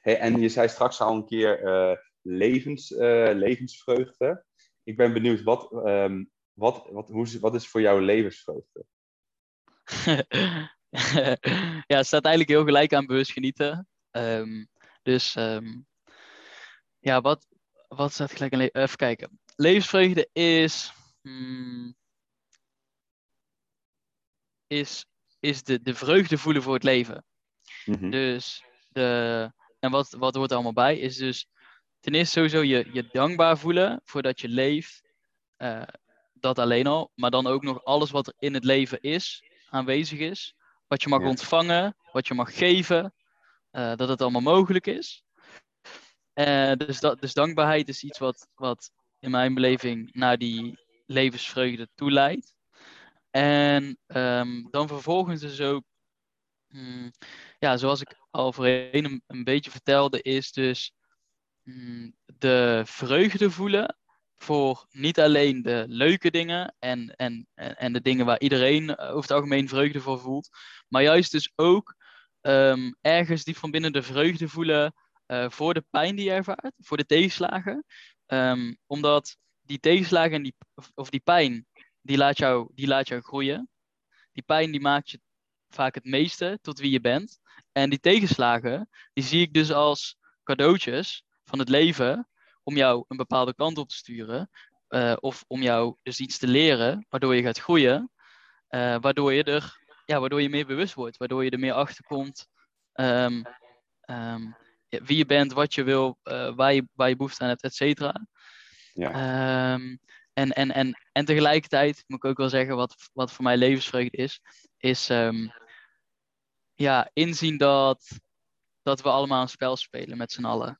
Hey, en je zei straks al een keer uh, levens, levensvreugde. Ik ben benieuwd, wat, um, wat, wat, hoe, wat is voor jou levensvreugde? (laughs) ja, het staat eigenlijk heel gelijk aan bewust genieten. Um, dus um, ja, wat, wat staat gelijk aan Even kijken levensvreugde is. Hmm, is, is de, de vreugde voelen voor het leven. Mhm. Dus de. En wat, wat hoort er allemaal bij? Is dus ten eerste sowieso je, je dankbaar voelen voordat je leeft. Uh, dat alleen al. Maar dan ook nog alles wat er in het leven is, aanwezig is. Wat je mag ontvangen, wat je mag geven. Uh, dat het allemaal mogelijk is. Uh, dus, dat, dus dankbaarheid is iets wat, wat in mijn beleving naar die levensvreugde toeleidt. En um, dan vervolgens is ook, hmm, ja, zoals ik al voorheen een, een beetje vertelde, is dus hmm, de vreugde voelen voor niet alleen de leuke dingen en, en, en de dingen waar iedereen over het algemeen vreugde voor voelt, maar juist dus ook um, ergens die van binnen de vreugde voelen uh, voor de pijn die je ervaart, voor de tegenslagen. Um, omdat die tegenslagen en die, of die pijn, die laat, jou, die laat jou groeien. Die pijn die maakt je vaak het meeste tot wie je bent. En die tegenslagen, die zie ik dus als cadeautjes van het leven om jou een bepaalde kant op te sturen. Uh, of om jou dus iets te leren, waardoor je gaat groeien. Uh, waardoor je er, ja, waardoor je meer bewust wordt, waardoor je er meer achter komt. Um, um, wie je bent, wat je wil, uh, waar, je, waar je behoefte aan hebt, et cetera. Ja. Um, en, en, en, en tegelijkertijd moet ik ook wel zeggen, wat, wat voor mij levensvreugde is, is ja, inzien dat, dat we allemaal een spel spelen met z'n allen.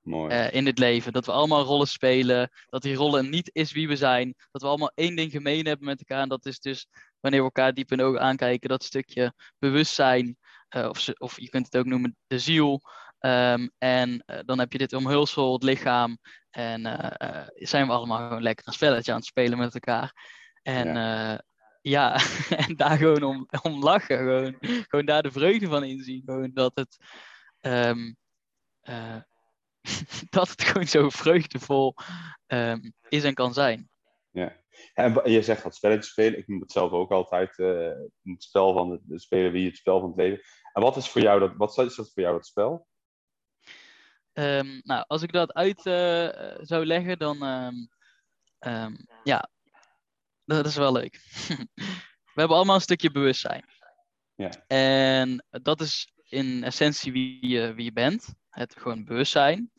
Mooi. Uh, in het leven. Dat we allemaal rollen spelen. Dat die rollen niet is wie we zijn. Dat we allemaal één ding gemeen hebben met elkaar. En dat is dus wanneer we elkaar diep in de ogen aankijken, dat stukje bewustzijn. Uh, of, of je kunt het ook noemen de ziel. Um, en uh, dan heb je dit omhulsel, het lichaam. En zijn we allemaal gewoon lekker een spelletje aan het spelen met elkaar. En ja, ja (laughs) en daar gewoon om, om lachen. Gewoon, gewoon daar de vreugde van inzien. Gewoon dat het. Um, (laughs) dat het gewoon zo vreugdevol um, is en kan zijn. Ja, en je zegt dat spelletjes spelen. Ik moet het zelf ook altijd uh, het spel van het, het spelen wie het spel van het leven. En wat is voor jou dat, wat is dat voor jou dat spel? Um, nou, als ik dat uit uh, zou leggen, dan um, ja, dat is wel leuk. (laughs) We hebben allemaal een stukje bewustzijn. Ja. En dat is in essentie wie je, wie je bent. Het gewoon bewustzijn.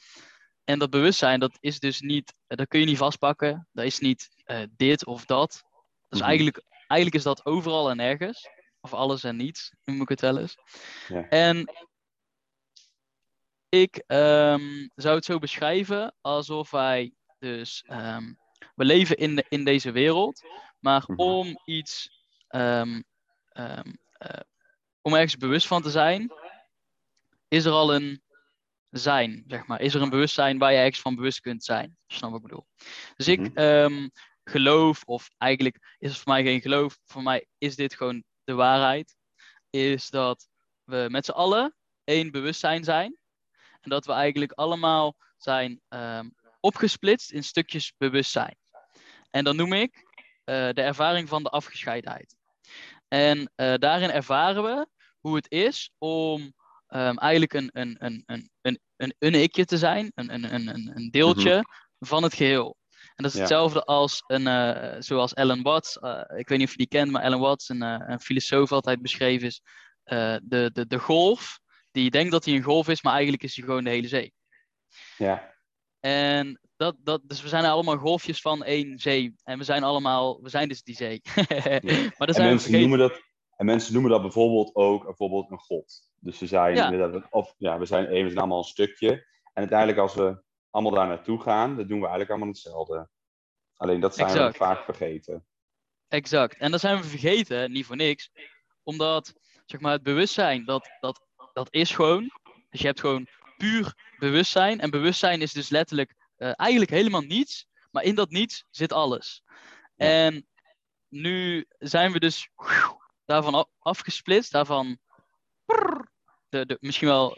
En dat bewustzijn, dat is dus niet, dat kun je niet vastpakken. Dat is niet uh, dit of dat. Dus mm eigenlijk, eigenlijk is dat overal en ergens. Of alles en niets, noem ik het wel eens. Ja. En ik um, zou het zo beschrijven alsof wij dus, um, we leven in, de, in deze wereld, maar mm -hmm. om iets, um, uh, om ergens bewust van te zijn, is er al een zijn, zeg maar. Is er een bewustzijn waar je ergens van bewust kunt zijn? Snap wat ik bedoel? Dus ik mm -hmm. geloof, of eigenlijk is het voor mij geen geloof, voor mij is dit gewoon de waarheid, is dat we met z'n allen één bewustzijn zijn. En dat we eigenlijk allemaal zijn um, opgesplitst in stukjes bewustzijn. En dan noem ik uh, de ervaring van de afgescheidenheid. En uh, daarin ervaren we hoe het is om um, eigenlijk een, een, een, een, een, een, een ikje te zijn, een, een, een, een deeltje mm -hmm. van het geheel. En dat is hetzelfde ja. als een, uh, zoals Alan Watts, ik weet niet of je die kent, maar Alan Watts, een, een filosoof, altijd beschreven is, de, de, de golf, die denkt dat hij een golf is, maar eigenlijk is hij gewoon de hele zee. Ja. En dat, dat, dus we zijn allemaal golfjes van één zee. En we zijn allemaal, we zijn dus die zee. (laughs) ja. maar zijn en mensen noemen dat, en mensen noemen dat bijvoorbeeld ook bijvoorbeeld een god. Dus we zijn, ja. of, ja, we zijn één, we zijn allemaal een stukje. En uiteindelijk als we allemaal daar naartoe gaan, dan doen we eigenlijk allemaal hetzelfde. Alleen dat zijn exact. we vaak vergeten. Exact. En dat zijn we vergeten, niet voor niks. Omdat, zeg maar, het bewustzijn, dat, dat, dat is gewoon. Dus je hebt gewoon puur bewustzijn. En bewustzijn is dus letterlijk uh, eigenlijk helemaal niets. Maar in dat niets zit alles. Ja. En nu zijn we dus daarvan afgesplitst, daarvan de, de, misschien wel,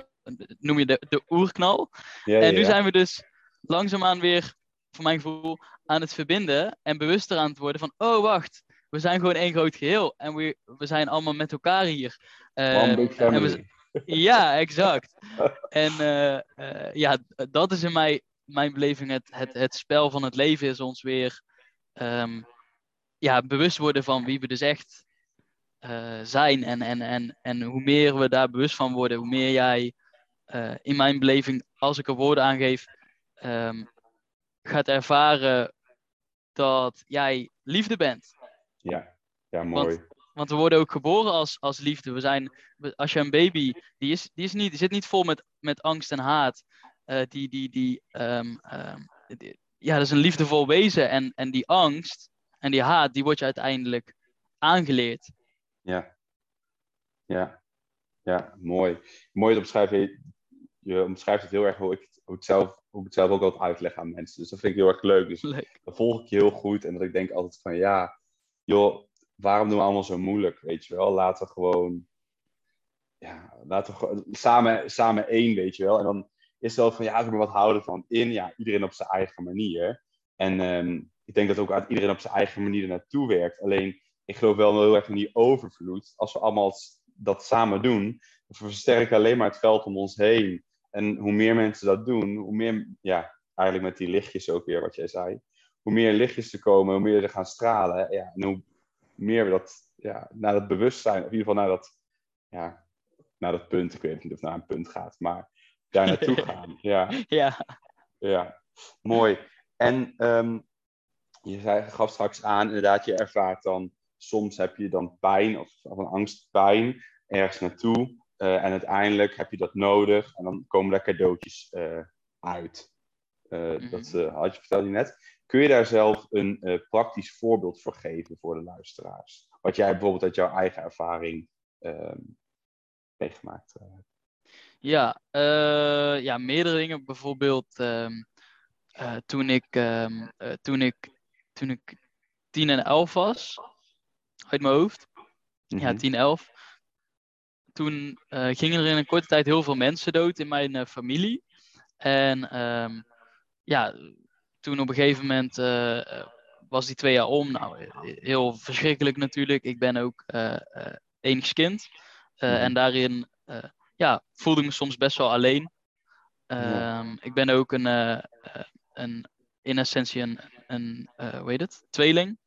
noem je de, de oerknal. Ja, en nu ja. zijn we dus langzaamaan weer, voor mijn gevoel, aan het verbinden en bewuster aan het worden van, oh wacht, we zijn gewoon één groot geheel en we, we zijn allemaal met elkaar hier. Uh, en we, ja, exact. en uh, uh, ja, dat is in mij, mijn beleving het, het, het spel van het leven is ons weer um, ja, bewust worden van wie we dus echt uh, zijn. En, en, en, en hoe meer we daar bewust van worden, hoe meer jij uh, in mijn beleving, als ik er woorden aan geef, ehm, gaat ervaren dat jij liefde bent. Ja, ja mooi. Want, we worden ook geboren als, als liefde. We zijn, als je een baby, die, is, die, is niet, die zit niet vol met, met angst en haat. Uh, die, die, die, um, die, ja, dat is een liefdevol wezen. En, en die angst en die haat, die wordt je uiteindelijk aangeleerd. Ja, ja, ja, mooi. Mooi te omschrijven. Je omschrijft het heel erg hoe ik het, hoe het zelf, hoe ik het zelf ook altijd uitleg aan mensen. Dus dat vind ik heel erg leuk. Dus leuk. dat volg ik je heel goed. En dat ik denk altijd van ja, joh, waarom doen we allemaal zo moeilijk? Weet je wel, laten we gewoon, ja, laten we gewoon samen, samen één, weet je wel. En dan is het wel van ja, maar wat houden van in? Ja, iedereen op zijn eigen manier. En um, ik denk dat ook iedereen op zijn eigen manier er naartoe werkt. Alleen, ik geloof wel heel erg in die overvloed. Als we allemaal dat samen doen, we versterken alleen maar het veld om ons heen. En hoe meer mensen dat doen, hoe meer, ja, eigenlijk met die lichtjes ook weer, wat jij zei. Hoe meer lichtjes er komen, hoe meer er gaan stralen. Ja, en hoe meer dat, ja, naar dat bewustzijn, of in ieder geval naar dat, ja, naar dat punt, ik weet niet of het naar een punt gaat, maar daar naartoe (laughs) gaan. Ja. ja. Ja, mooi. En um, je zei, gaf straks aan, inderdaad, je ervaart dan, soms heb je dan pijn of, of een angstpijn ergens naartoe. Uh, en uiteindelijk heb je dat nodig en dan komen daar cadeautjes uh, uit. Uh, mm -hmm. Dat had je vertelde je net. Kun je daar zelf een praktisch voorbeeld voor geven voor de luisteraars? Wat jij bijvoorbeeld uit jouw eigen ervaring ehm, meegemaakt hebt. Ja, ja, meerdere dingen. Bijvoorbeeld um, toen, ik, um, toen ik toen ik 10 en 11 was, uit mijn hoofd. Mm -hmm. Ja, 10, 11. Toen uh, gingen er in een korte tijd heel veel mensen dood in mijn familie. En ja, toen op een gegeven moment uh, was die twee jaar om. Nou, heel verschrikkelijk natuurlijk. Ik ben ook enigskind. Mm -hmm. En daarin ja, voelde ik me soms best wel alleen. Ja. Um, ik ben ook een, een in essentie een, een hoe heet het? tweeling.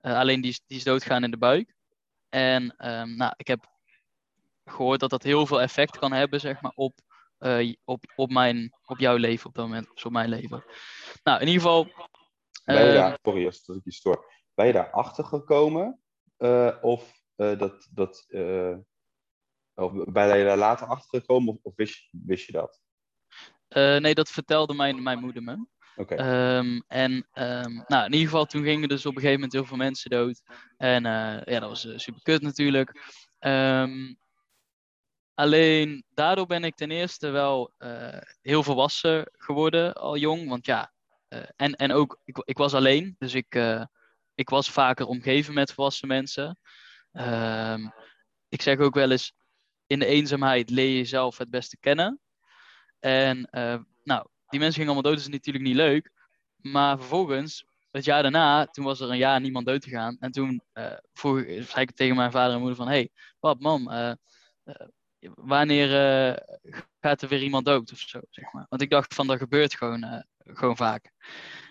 Alleen die is, die is doodgaan in de buik. En um, nou, ik heb gehoord dat dat heel veel effect kan hebben, zeg maar, op, uh, op, op, mijn, op jouw leven op dat moment, dus op mijn leven. Nou, in ieder geval. Ben je daar, sorry als ik je stoor. Ben je daar achter gekomen? of dat, dat of ben je daar later achter gekomen of, of wist, wist je dat? nee, dat vertelde mijn, mijn moeder me. Okay. Um, en um, nou, in ieder geval, toen gingen dus op een gegeven moment heel veel mensen dood. En uh, ja, dat was uh, super kut natuurlijk. Um, alleen daardoor ben ik ten eerste wel uh, heel volwassen geworden, al jong. Want ja, en, en ook, ik, ik was alleen. Dus ik, ik was vaker omgeven met volwassen mensen. ik zeg ook wel eens, in de eenzaamheid leer je jezelf het beste kennen. En nou, die mensen gingen allemaal dood, dat is natuurlijk niet leuk. Maar vervolgens, het jaar daarna, toen was er een jaar niemand dood gegaan. En toen vroeg, zei ik tegen mijn vader en moeder van... hey, pap, mam, uh, wanneer gaat er weer iemand dood of zo, zeg maar. Want ik dacht van, dat gebeurt gewoon, gewoon vaak.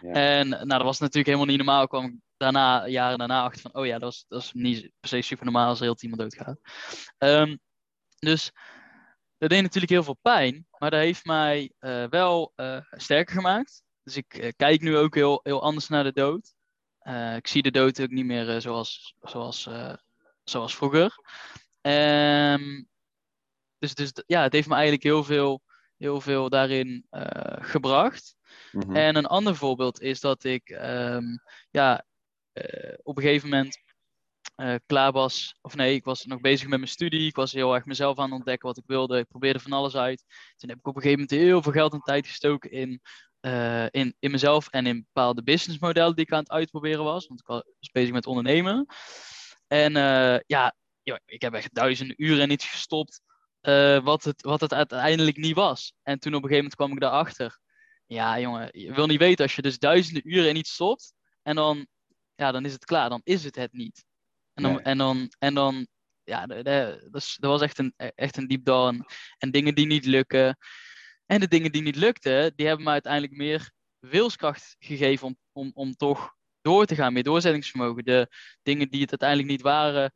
Ja. En nou, dat was natuurlijk helemaal niet normaal. kwam ik daarna, jaren daarna achter van... oh ja, dat is, dat is niet per se super normaal als er heel iemand doodgaat. Um, dus dat deed natuurlijk heel veel pijn, maar dat heeft mij uh, wel sterker gemaakt. Dus ik kijk nu ook heel, heel anders naar de dood. ik zie de dood ook niet meer zoals, zoals, zoals vroeger. Um, dus, dus ja, het heeft me eigenlijk heel veel, heel veel daarin gebracht. Mm -hmm. En een ander voorbeeld is dat ik um, ja, op een gegeven moment uh, klaar was. Of nee, ik was nog bezig met mijn studie. Ik was heel erg mezelf aan het ontdekken wat ik wilde. Ik probeerde van alles uit. Toen heb ik op een gegeven moment heel veel geld en tijd gestoken in, uh, in, in mezelf en in bepaalde businessmodellen die ik aan het uitproberen was. Want ik was bezig met ondernemen. En uh, ja, ik heb echt duizenden uren in iets gestopt. Wat, het, wat het uiteindelijk niet was. En toen op een gegeven moment kwam ik daarachter. Ja, jongen, je wil niet weten als je dus duizenden uren in iets stopt. En dan, ja, dan is het klaar. Dan is het het niet. En dan, nee. en dan, en dan ja, dat, dat was echt een, echt een deep down. En dingen die niet lukken. En de dingen die niet lukten, die hebben me uiteindelijk meer wilskracht gegeven om, om, om toch door te gaan, meer doorzettingsvermogen. De dingen die het uiteindelijk niet waren, eh,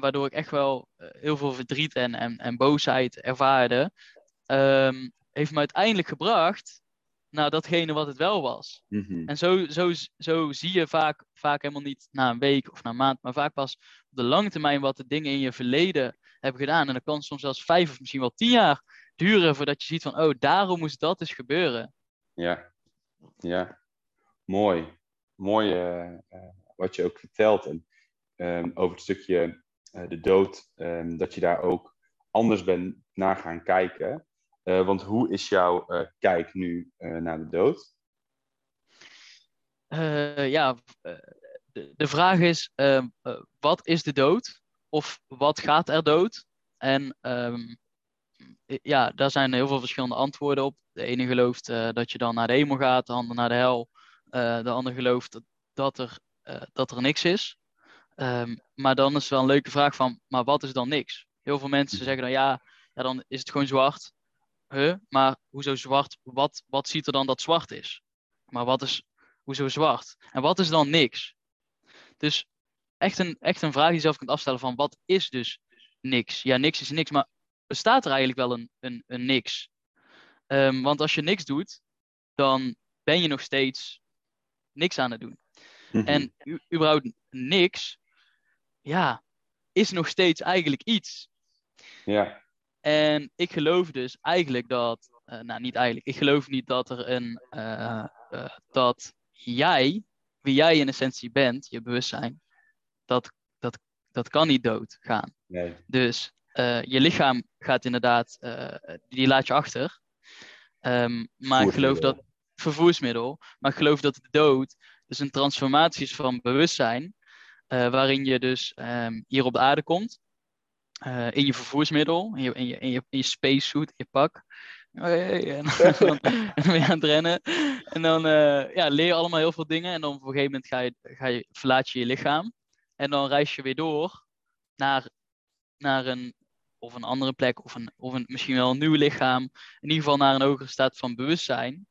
waardoor ik echt wel uh, heel veel verdriet en, en, en boosheid ervaarde, um, heeft me uiteindelijk gebracht naar datgene wat het wel was. Mhm. En zo, zo, zo zie je vaak, vaak helemaal niet na een week of na een maand, maar vaak pas op de lange termijn wat de dingen in je verleden hebben gedaan. En dat kan soms zelfs vijf of misschien wel tien jaar duren voordat je ziet van, oh, daarom moest dat dus gebeuren. Ja, ja. Mooi. Mooi eh, eh, wat je ook vertelt. En ehm, over het stukje eh, de dood, ehm, dat je daar ook anders bent naar gaan kijken. Eh, want hoe is jouw eh, kijk nu eh, naar de dood? Eh, ja, eh, de, de vraag is, ehm, eh, wat is de dood? Of wat gaat er dood? En ehm, ja, daar zijn heel veel verschillende antwoorden op. De ene gelooft eh, dat je dan naar de hemel gaat, de ander naar de hel. Eh, de ander gelooft dat, er, eh, dat er niks is. Ehm, maar dan is wel een leuke vraag van, maar wat is dan niks? Heel veel mensen Mhm. zeggen dan, ja, ja dan is het gewoon zwart. Huh? Maar hoezo zwart? Wat, wat ziet er dan dat zwart is? Maar wat is, hoezo zwart? En wat is dan niks? Dus echt een, echt een vraag die je zelf kunt afstellen van wat is dus niks? Ja, niks is niks, maar bestaat er eigenlijk wel een, een, een niks? Ehm, want als je niks doet, dan ben je nog steeds niks aan het doen. Mhm. En überhaupt niks, ja, is nog steeds eigenlijk iets. Ja, En ik geloof dus eigenlijk dat, eh, nou niet eigenlijk, ik geloof niet dat er een, eh, eh, dat jij, wie jij in essentie bent, je bewustzijn, dat, dat, dat kan niet doodgaan. nee. Dus je lichaam gaat inderdaad, die laat je achter. Ehm, maar ik geloof dat, vervoersmiddel, maar ik geloof dat de dood dus een transformatie is van bewustzijn, eh, waarin je dus ehm, hier op de aarde komt, eh, in je vervoersmiddel, in je, in je, in je, in je spacesuit, in je pak. Hey, en dan, en dan ben je aan het rennen. En dan eh, ja, leer je allemaal heel veel dingen. En dan op een gegeven moment ga je, ga je, verlaat je je lichaam. En dan reis je weer door naar, naar een, of een andere plek, of, een, of een, misschien wel een nieuw lichaam. In ieder geval naar een hogere staat van bewustzijn.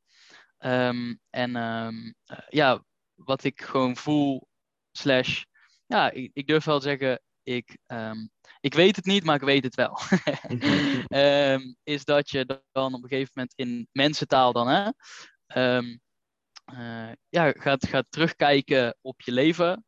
Ehm, en ehm, eh, ja, wat ik gewoon voel, slash, ja, ik, ik durf wel te zeggen, ik, ehm, ik weet het niet, maar ik weet het wel. (laughs) Ehm, is dat je dan op een gegeven moment in mensentaal dan, hè, ehm, eh, ja, gaat, gaat terugkijken op je leven.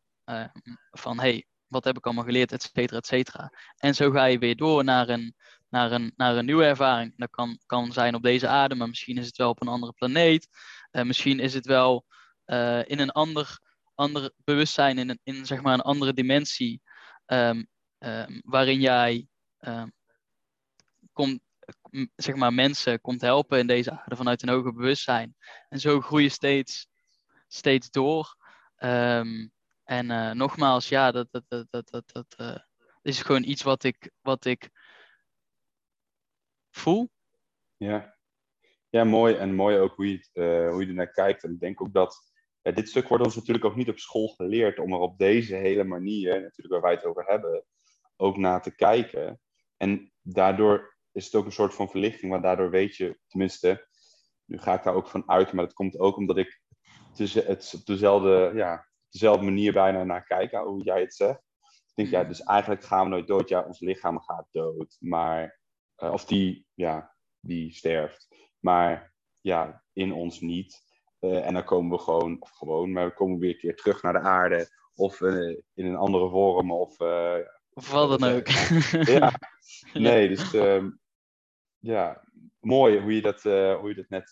van, hey, wat heb ik allemaal geleerd, et cetera, et cetera. En zo ga je weer door naar een, naar een, naar een nieuwe ervaring. Dat kan, kan zijn op deze aarde, maar misschien is het wel op een andere planeet. Eh, misschien is het wel eh, in een ander, ander bewustzijn, in, een, in zeg maar een andere dimensie, ehm, ehm, waarin jij ehm, komt, zeg maar, mensen komt helpen in deze aarde vanuit een hoger bewustzijn. En zo groei je steeds, steeds door. En eh, nogmaals, ja, dat, dat, dat, dat, dat, dat eh, is gewoon iets wat ik, wat ik voel. Ja. ja, mooi. En mooi ook hoe je, eh, hoe je er naar kijkt. En ik denk ook dat dit stuk wordt ons natuurlijk ook niet op school geleerd om er op deze hele manier, natuurlijk waar wij het over hebben, ook naar te kijken. En daardoor is het ook een soort van verlichting, want daardoor weet je, tenminste, nu ga ik daar ook van uit, maar dat komt ook omdat ik het, op dezelfde, ja, dezelfde manier bijna naar kijk, hoe jij het zegt. Ik denk, ja, dus eigenlijk gaan we nooit dood. Ja, ons lichaam gaat dood, maar, eh, of die, ja, die sterft. Maar ja, in ons niet. Uh, en dan komen we gewoon, of gewoon, maar we komen weer een keer terug naar de aarde. Of uh, in een andere vorm. Of, uh, of wat dan ook. (laughs) (laughs) ja, nee, dus uh, ja, mooi hoe je dat, hoe je dat net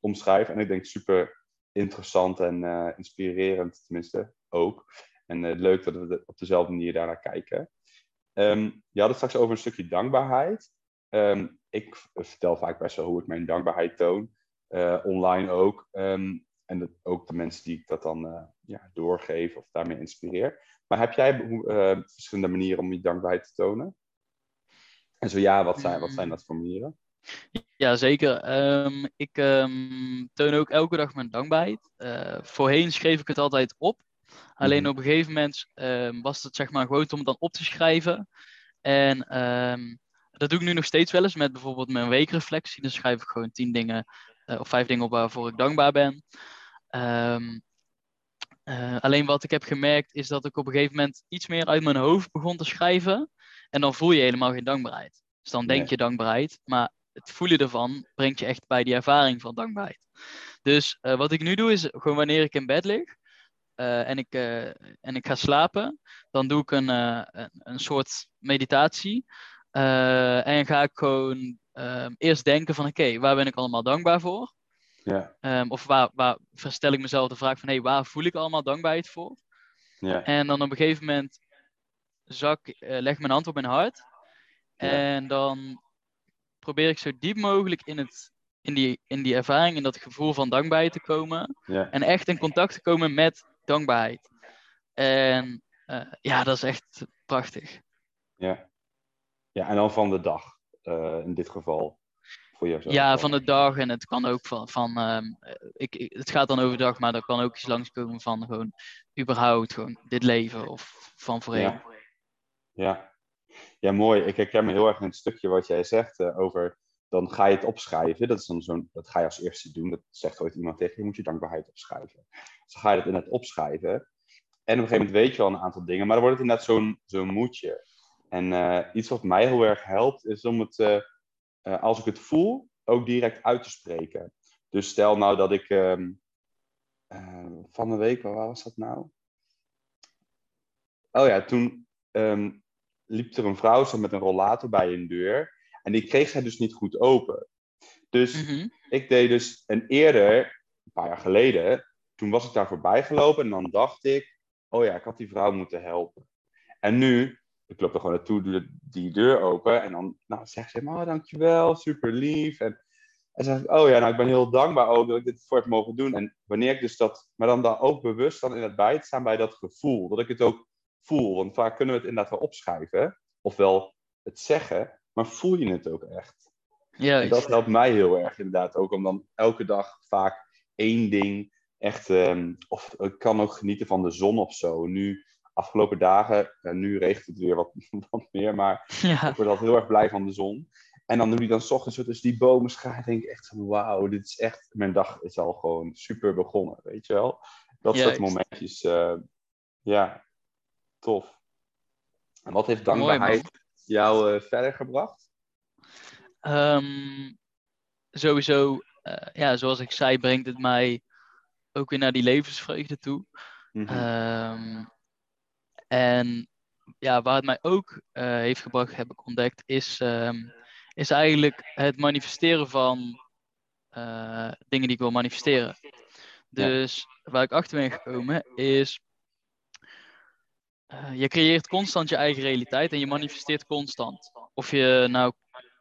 omschrijft. En ik denk super interessant en inspirerend, tenminste ook. En leuk dat we op dezelfde manier daarnaar kijken. Um, je had het straks over een stukje dankbaarheid. Um, ik vertel vaak best wel hoe ik mijn dankbaarheid toon. Uh, online ook. Um, en dat, ook de mensen die ik dat dan uh, ja, doorgeef of daarmee inspireer. Maar heb jij uh, verschillende manieren om je dankbaarheid te tonen? En zo ja, wat zijn, wat zijn dat voor manieren? Ja, zeker. Um, ik um, toon ook elke dag mijn dankbaarheid. Uh, voorheen schreef ik het altijd op. Alleen mm -hmm. op een gegeven moment um, was het zeg maar gewoon om het dan op te schrijven. En dat doe ik nu nog steeds wel eens met bijvoorbeeld mijn weekreflectie. Dan schrijf ik gewoon tien dingen of vijf dingen op waarvoor ik dankbaar ben. Um, uh, alleen wat ik heb gemerkt is dat ik op een gegeven moment iets meer uit mijn hoofd begon te schrijven. En dan voel je helemaal geen dankbaarheid. Dus dan denk Nee. je dankbaarheid, maar het voelen ervan brengt je echt bij die ervaring van dankbaarheid. Dus wat ik nu doe is gewoon wanneer ik in bed lig en, ik, en ik ga slapen, dan doe ik een, een, een, soort meditatie. en ga ik gewoon ehm, eerst denken van oké, waar ben ik allemaal dankbaar voor? Ja. Um, of waar, waar verstel ik mezelf de vraag van hé, hey, waar voel ik allemaal dankbaarheid voor? Ja. En dan op een gegeven moment zak, uh, leg mijn hand op mijn hart. Ja. En dan probeer ik zo diep mogelijk in, het, in, die, in die ervaring, in dat gevoel van dankbaarheid te komen. Ja. En echt in contact te komen met dankbaarheid. En uh, ja, dat is echt prachtig. Ja. ja, en dan van de dag uh, in dit geval. Voor jezelf. Ja, van de dag en het kan ook van, van um, ik, ik, het gaat dan over dag, maar er kan ook iets langskomen van gewoon überhaupt gewoon dit leven of van voorheen. Ja. ja. Ja, mooi. Ik herken me heel erg in het stukje wat jij zegt uh, over dan ga je het opschrijven. Dat, is dan zo'n, dat ga je als eerste doen. Dat zegt ooit iemand tegen je, je moet je dankbaarheid opschrijven. Dus dan ga je het inderdaad opschrijven. En op een gegeven moment weet je wel een aantal dingen, maar dan wordt het inderdaad zo'n, zo'n moedje. En uh, iets wat mij heel erg helpt, is om het, uh, uh, als ik het voel, ook direct uit te spreken. Dus stel nou dat ik um, van de week, waar was dat nou? Oh ja, toen um, liep er een vrouw zo met een rollator bij een deur. En die kreeg zij dus niet goed open. Dus Mm -hmm. ik deed dus een eerder, een paar jaar geleden, toen was ik daar voorbij gelopen en dan dacht ik, oh ja, ik had die vrouw moeten helpen. En nu, ik loop er gewoon naartoe, doe die deur open en dan nou, zegt ze, oh dankjewel, super lief. En, en zeg ik, oh ja, nou ik ben heel dankbaar ook dat ik dit voor heb mogen doen. En wanneer ik dus dat, maar dan, dan ook bewust dan in het bij te staan bij dat gevoel, dat ik het ook voel. Want vaak kunnen we het inderdaad wel opschrijven, ofwel het zeggen, maar voel je het ook echt? Juist. En dat helpt mij heel erg inderdaad ook om dan elke dag vaak één ding echt, um, of ik kan ook genieten van de zon of zo. Nu, afgelopen dagen, uh, nu regent het weer wat, (laughs) wat meer, maar Ja. ik word altijd heel erg blij van de zon. En dan doe ik dan 's ochtends tussen die bomen schaar, denk ik echt van wauw, dit is echt, mijn dag is al gewoon super begonnen, weet je wel. Dat soort momentjes, uh, ja, tof. En wat heeft Mooi, dankbaarheid jou uh, verder gebracht? Um, sowieso, uh, ja, zoals ik zei, brengt het mij ook weer naar die levensvreugde toe. Mhm. Um, en ja, waar het mij ook uh, heeft gebracht, heb ik ontdekt, is, um, is eigenlijk het manifesteren van uh, dingen die ik wil manifesteren. Dus waar ik achter ben gekomen is, uh, je creëert constant je eigen realiteit en je manifesteert constant. Of je nou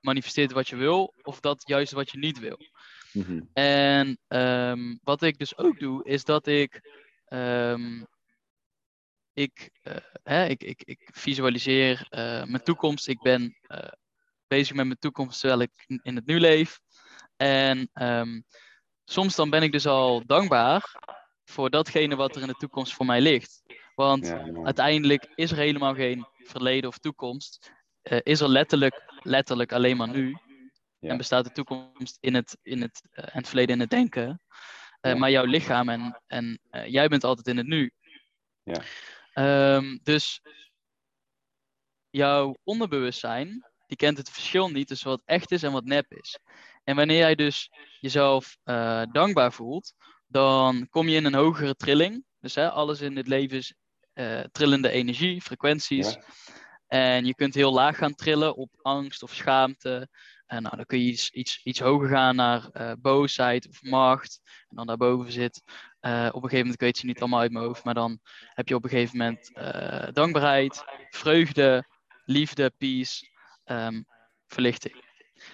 manifesteert wat je wil, of dat juist wat je niet wil. Mhm. En um, wat ik dus ook doe, is dat ik. Um, ik, uh, hè, ik, ik, ik visualiseer uh, mijn toekomst. Ik ben uh, bezig met mijn toekomst terwijl ik in het nu leef. En um, soms dan ben ik dus al dankbaar voor datgene wat er in de toekomst voor mij ligt. Want Ja, ja. uiteindelijk is er helemaal geen verleden of toekomst. Uh, is er letterlijk, letterlijk alleen maar nu. Ja. En bestaat de toekomst in het, in het, uh, en het verleden in het denken. Uh. Maar jouw lichaam en, en jij bent altijd in het nu. Um, dus jouw onderbewustzijn, die kent het verschil niet tussen wat echt is en wat nep is. En wanneer jij dus jezelf uh, dankbaar voelt, dan kom je in een hogere trilling. Dus hè, alles in dit leven is uh, trillende energie, frequenties. Ja. En je kunt heel laag gaan trillen op angst of schaamte. En nou, dan kun je iets, iets, iets hoger gaan naar uh, boosheid of macht. En dan daarboven zit. Uh, op een gegeven moment, ik weet ze niet allemaal uit mijn hoofd. Maar dan heb je op een gegeven moment uh, dankbaarheid, vreugde, liefde, peace, um, verlichting.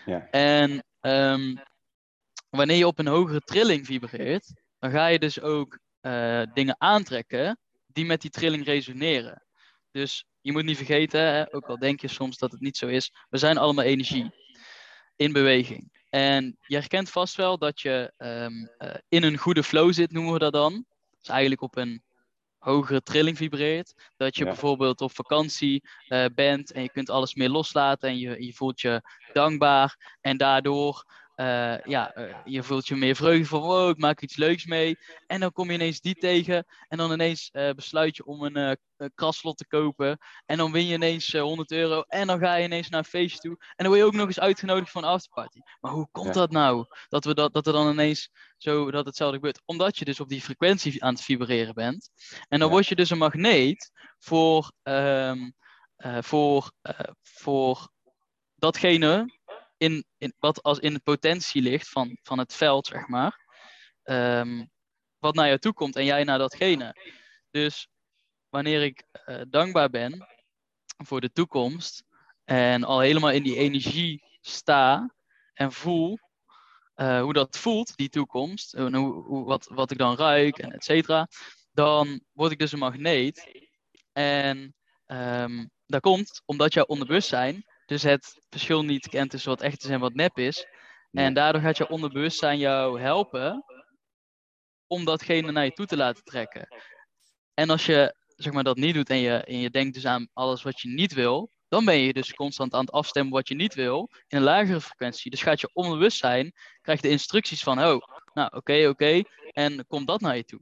Ja. En um, wanneer je op een hogere trilling vibreert, dan ga je dus ook dingen aantrekken die met die trilling resoneren. Dus je moet niet vergeten, hè, ook al denk je soms dat het niet zo is, we zijn allemaal energie in beweging. En je herkent vast wel dat je um, uh, in een goede flow zit, noemen we dat dan. Dus eigenlijk op een hogere trilling vibreert. Dat je Ja. bijvoorbeeld op vakantie uh, bent en je kunt alles meer loslaten en je, je voelt je dankbaar. En daardoor eh, ja, eh, je voelt je meer vreugde van, wow, ik maak iets leuks mee. En dan kom je ineens die tegen. En dan ineens uh, besluit je om een kraslot te kopen. En dan win je ineens 100 euro. En dan ga je ineens naar een feestje toe. En dan word je ook nog eens uitgenodigd voor een afterparty. Maar hoe komt dat nou? Dat, we dat, dat er dan ineens zo dat hetzelfde gebeurt. Omdat je dus op die frequentie aan het vibreren bent. En dan ja. word je dus een magneet voor, um, voor, voor datgene in, in, wat als in de potentie ligt van, van het veld, zeg maar. Um, wat naar jou toe komt en jij naar datgene. Dus wanneer ik uh, dankbaar ben voor de toekomst en al helemaal in die energie sta en voel uh, hoe dat voelt, die toekomst, en hoe, hoe, wat, wat ik dan ruik en et cetera, dan word ik dus een magneet. En um, dat komt omdat jouw onderbewustzijn dus het verschil niet kent tussen wat echt is en wat nep is. En daardoor gaat je onderbewustzijn jou helpen om datgene naar je toe te laten trekken. En als je zeg maar, dat niet doet en je, en je denkt dus aan alles wat je niet wil, dan ben je dus constant aan het afstemmen wat je niet wil in een lagere frequentie. Dus gaat je onbewustzijn, krijgt de instructies van, oh, nou oké, oké, en komt dat naar je toe.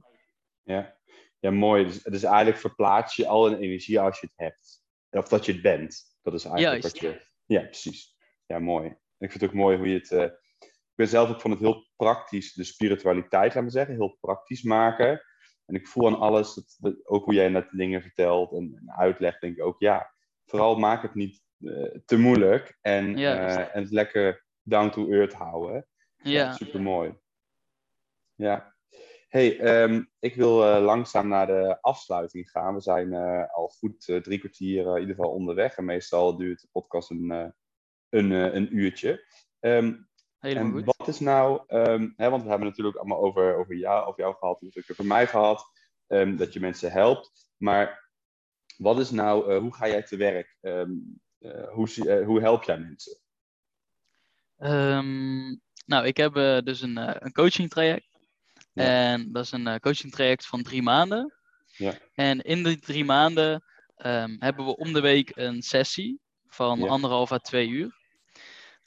Ja, ja mooi. Dus, dus eigenlijk verplaats je al een energie als je het hebt. Of dat je het bent. Dat is eigenlijk Juist. wat je... Ja, precies. Ja, mooi. Ik vind het ook mooi hoe je het... Uh... Ik ben zelf ook van het heel praktisch, de spiritualiteit, laat me zeggen, heel praktisch maken. En ik voel aan alles, dat, ook hoe jij net dingen vertelt en, en uitlegt, denk ik ook, ja, vooral maak het niet uh, te moeilijk en, Ja. uh, en het lekker down to earth houden. Ja. Super mooi. Ja. Hey, ehm, ik wil uh, langzaam naar de afsluiting gaan. We zijn uh, al goed uh, drie kwartier in ieder geval onderweg. En meestal duurt de podcast een, een, een uurtje. Um, Helemaal en goed. wat is nou, um, hè, want we hebben natuurlijk allemaal over, over, jou, over jou gehad, natuurlijk over mij gehad, dat je mensen helpt. Maar wat is nou, hoe ga jij te werk? hoe, hoe help jij mensen? Ehm, nou, ik heb dus een, een coaching traject. Ja. En dat is een uh, coaching traject van drie maanden. Ja. En in die drie maanden um, hebben we om de week een sessie van Ja. anderhalf à twee uur.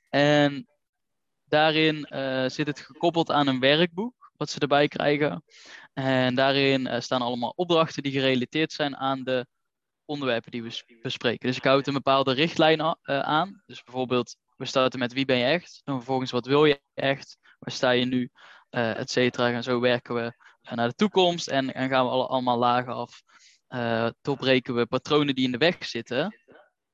En daarin uh, zit het gekoppeld aan een werkboek, wat ze erbij krijgen. En daarin uh, staan allemaal opdrachten die gerelateerd zijn aan de onderwerpen die we bespreken. Dus ik houd een bepaalde richtlijn aan. Dus bijvoorbeeld, we starten met wie ben je echt? Dan vervolgens, wat wil je echt? Waar sta je nu? Uh, et cetera. En zo werken we uh, naar de toekomst en, gaan we alle, allemaal lagen af. Uh, doorbreken we patronen die in de weg zitten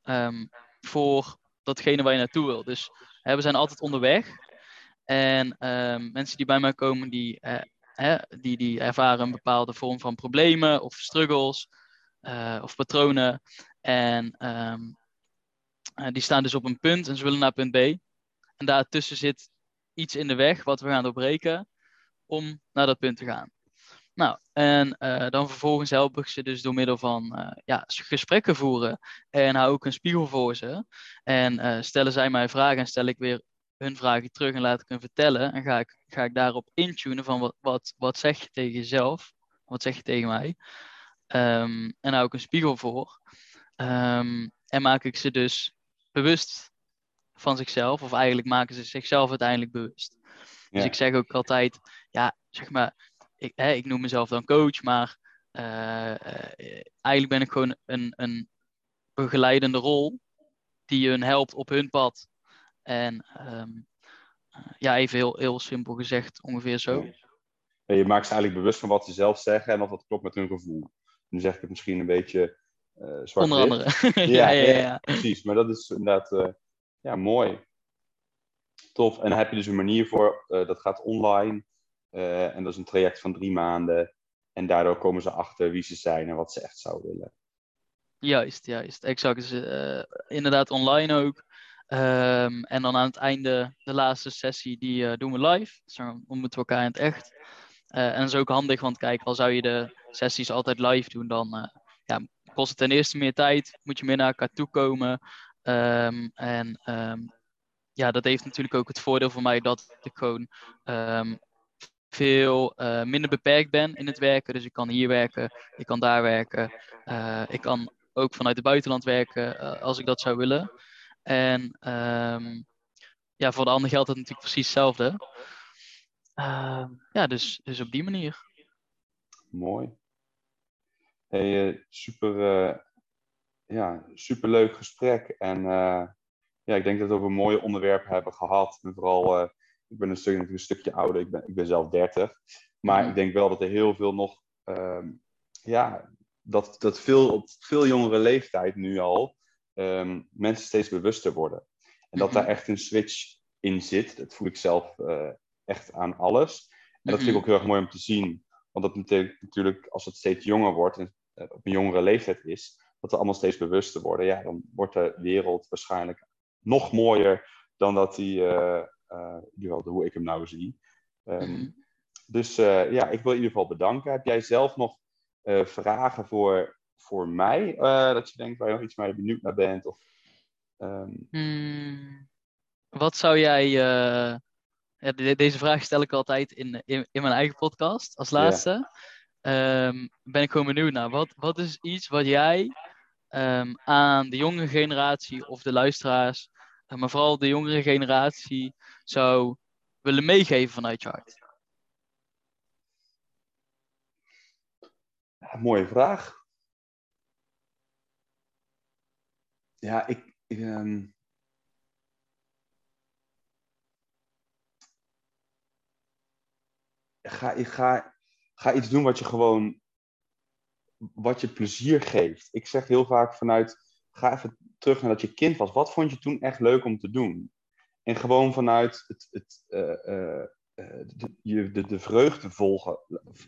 um, voor datgene waar je naartoe wil. Dus hè, we zijn altijd onderweg. En um, mensen die bij mij komen, die, hè, die, die ervaren een bepaalde vorm van problemen of struggles of patronen. En um, die staan dus op een punt en ze willen naar punt B. En daartussen zit iets in de weg wat we gaan doorbreken om naar dat punt te gaan. Nou, en uh, dan vervolgens help ik ze dus door middel van uh, ja, gesprekken voeren. En hou ik een spiegel voor ze. En uh, stellen zij mij vragen en stel ik weer hun vragen terug en laat ik hun vertellen. En ga ik, ga ik daarop intunen van wat, wat, wat zeg je tegen jezelf? Wat zeg je tegen mij? Um, en hou ik een spiegel voor. Um, en maak ik ze dus bewust van zichzelf. Of eigenlijk maken ze zichzelf uiteindelijk bewust. Dus Ja. ik zeg ook altijd, ja, zeg maar, ik, hè, ik noem mezelf dan coach, maar uh, uh, eigenlijk ben ik gewoon een, een begeleidende rol die hun helpt op hun pad. En um, ja, even heel, heel simpel gezegd, ongeveer zo. Ja, je maakt ze eigenlijk bewust van wat ze zelf zeggen en of dat klopt met hun gevoel. Nu zeg ik het misschien een beetje uh, zwart Onder andere. (laughs) ja, ja, ja, ja, precies. Maar dat is inderdaad ja, mooi. Tof. En daar heb je dus een manier voor, uh, dat gaat online. Uh, en dat is een traject van drie maanden. En daardoor komen ze achter wie ze zijn en wat ze echt zouden willen. Juist, juist. Exact. Dus, uh, inderdaad online ook. Um, en dan aan het einde, de laatste sessie, die doen we live. Dus dan ontmoeten we elkaar in het echt. en dat is ook handig, want kijk, al zou je de sessies altijd live doen, dan ja, kost het ten eerste meer tijd. Moet je meer naar elkaar toe komen. Um, en um, ja, dat heeft natuurlijk ook het voordeel voor mij dat ik gewoon um, veel uh, minder beperkt ben in het werken. Dus ik kan hier werken, ik kan daar werken. Uh, ik kan ook vanuit het buitenland werken uh, als ik dat zou willen. En ja, voor de ander geldt het natuurlijk precies hetzelfde. Ehm, ja, dus, dus op die manier. Mooi. Hey, super, ja, super leuk gesprek. En uh, ja, ik denk dat we over mooie onderwerpen hebben gehad. En vooral, ik ben een, stuk, een stukje ouder, ik ben, ik ben zelf 30. Maar mm. ik denk wel dat er heel veel nog, ehm, ja, dat, dat veel op veel jongere leeftijd nu al um, mensen steeds bewuster worden. En dat daar mhm. echt een switch in zit. Dat voel ik zelf uh, echt aan alles. En dat vind ik mhm. ook heel erg mooi om te zien. Want dat betekent natuurlijk, als het steeds jonger wordt en op een jongere leeftijd is, dat we allemaal steeds bewuster worden. Ja, dan wordt de wereld waarschijnlijk nog mooier dan dat die, uh, uh, hoe ik hem nou zie. Um, mm Dus ja, ik wil in ieder geval bedanken. Heb jij zelf nog vragen voor, voor mij? dat je denkt waar je nog iets mee benieuwd naar bent? Of, um... mm, wat zou jij. Deze vraag stel ik altijd in, in, in mijn eigen podcast als laatste. Um, ben ik gewoon benieuwd naar. Wat, wat is iets wat jij um, aan de jonge generatie of de luisteraars, uh, maar vooral de jongere generatie, zou willen meegeven vanuit je hart? Mooie vraag. Ja, ik. ik um... ga, ga, ga iets doen wat je gewoon, wat je plezier geeft. Ik zeg heel vaak vanuit, ga even terug naar dat je kind was. Wat vond je toen echt leuk om te doen? En gewoon vanuit het, het, uh, uh, de, de, de, vreugde volgen,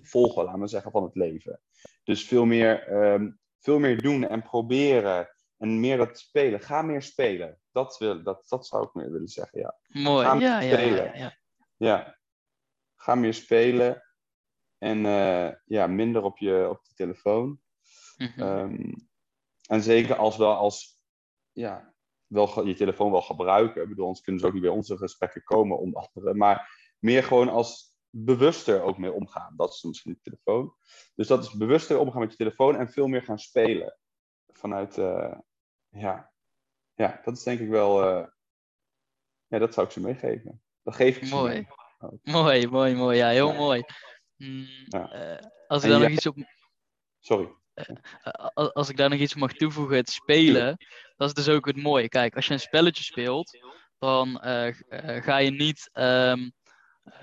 volgen, laten we zeggen, van het leven. Dus veel meer, um, veel meer doen en proberen. En meer dat spelen. Ga meer spelen. Dat, wil, dat, dat zou ik meer willen zeggen, ja. Mooi, ja, ja, ja, ja, ja. Ga meer spelen. En uh, ja, minder op je, op de telefoon. Mm-hmm. Um, en zeker als wel als ja, wel je telefoon wel gebruiken. Ik bedoel, anders kunnen ze ook niet bij onze gesprekken komen om anderen. Maar meer gewoon als bewuster ook mee omgaan. Dat is misschien de telefoon. Dus dat is bewuster omgaan met je telefoon en veel meer gaan spelen. Vanuit, uh, ja. ja, dat is denk ik wel, uh, ja, dat zou ik ze meegeven. Dat geef ik ze Mooi. Mee. Mooi, mooi, mooi. Ja, heel mooi. Mm, ja. Uh, als ik daar nog iets op. Sorry. Uh, als ik daar nog iets mag toevoegen, het spelen, dat is dus ook het mooie. Kijk, als je een spelletje speelt, dan ga je niet. Um,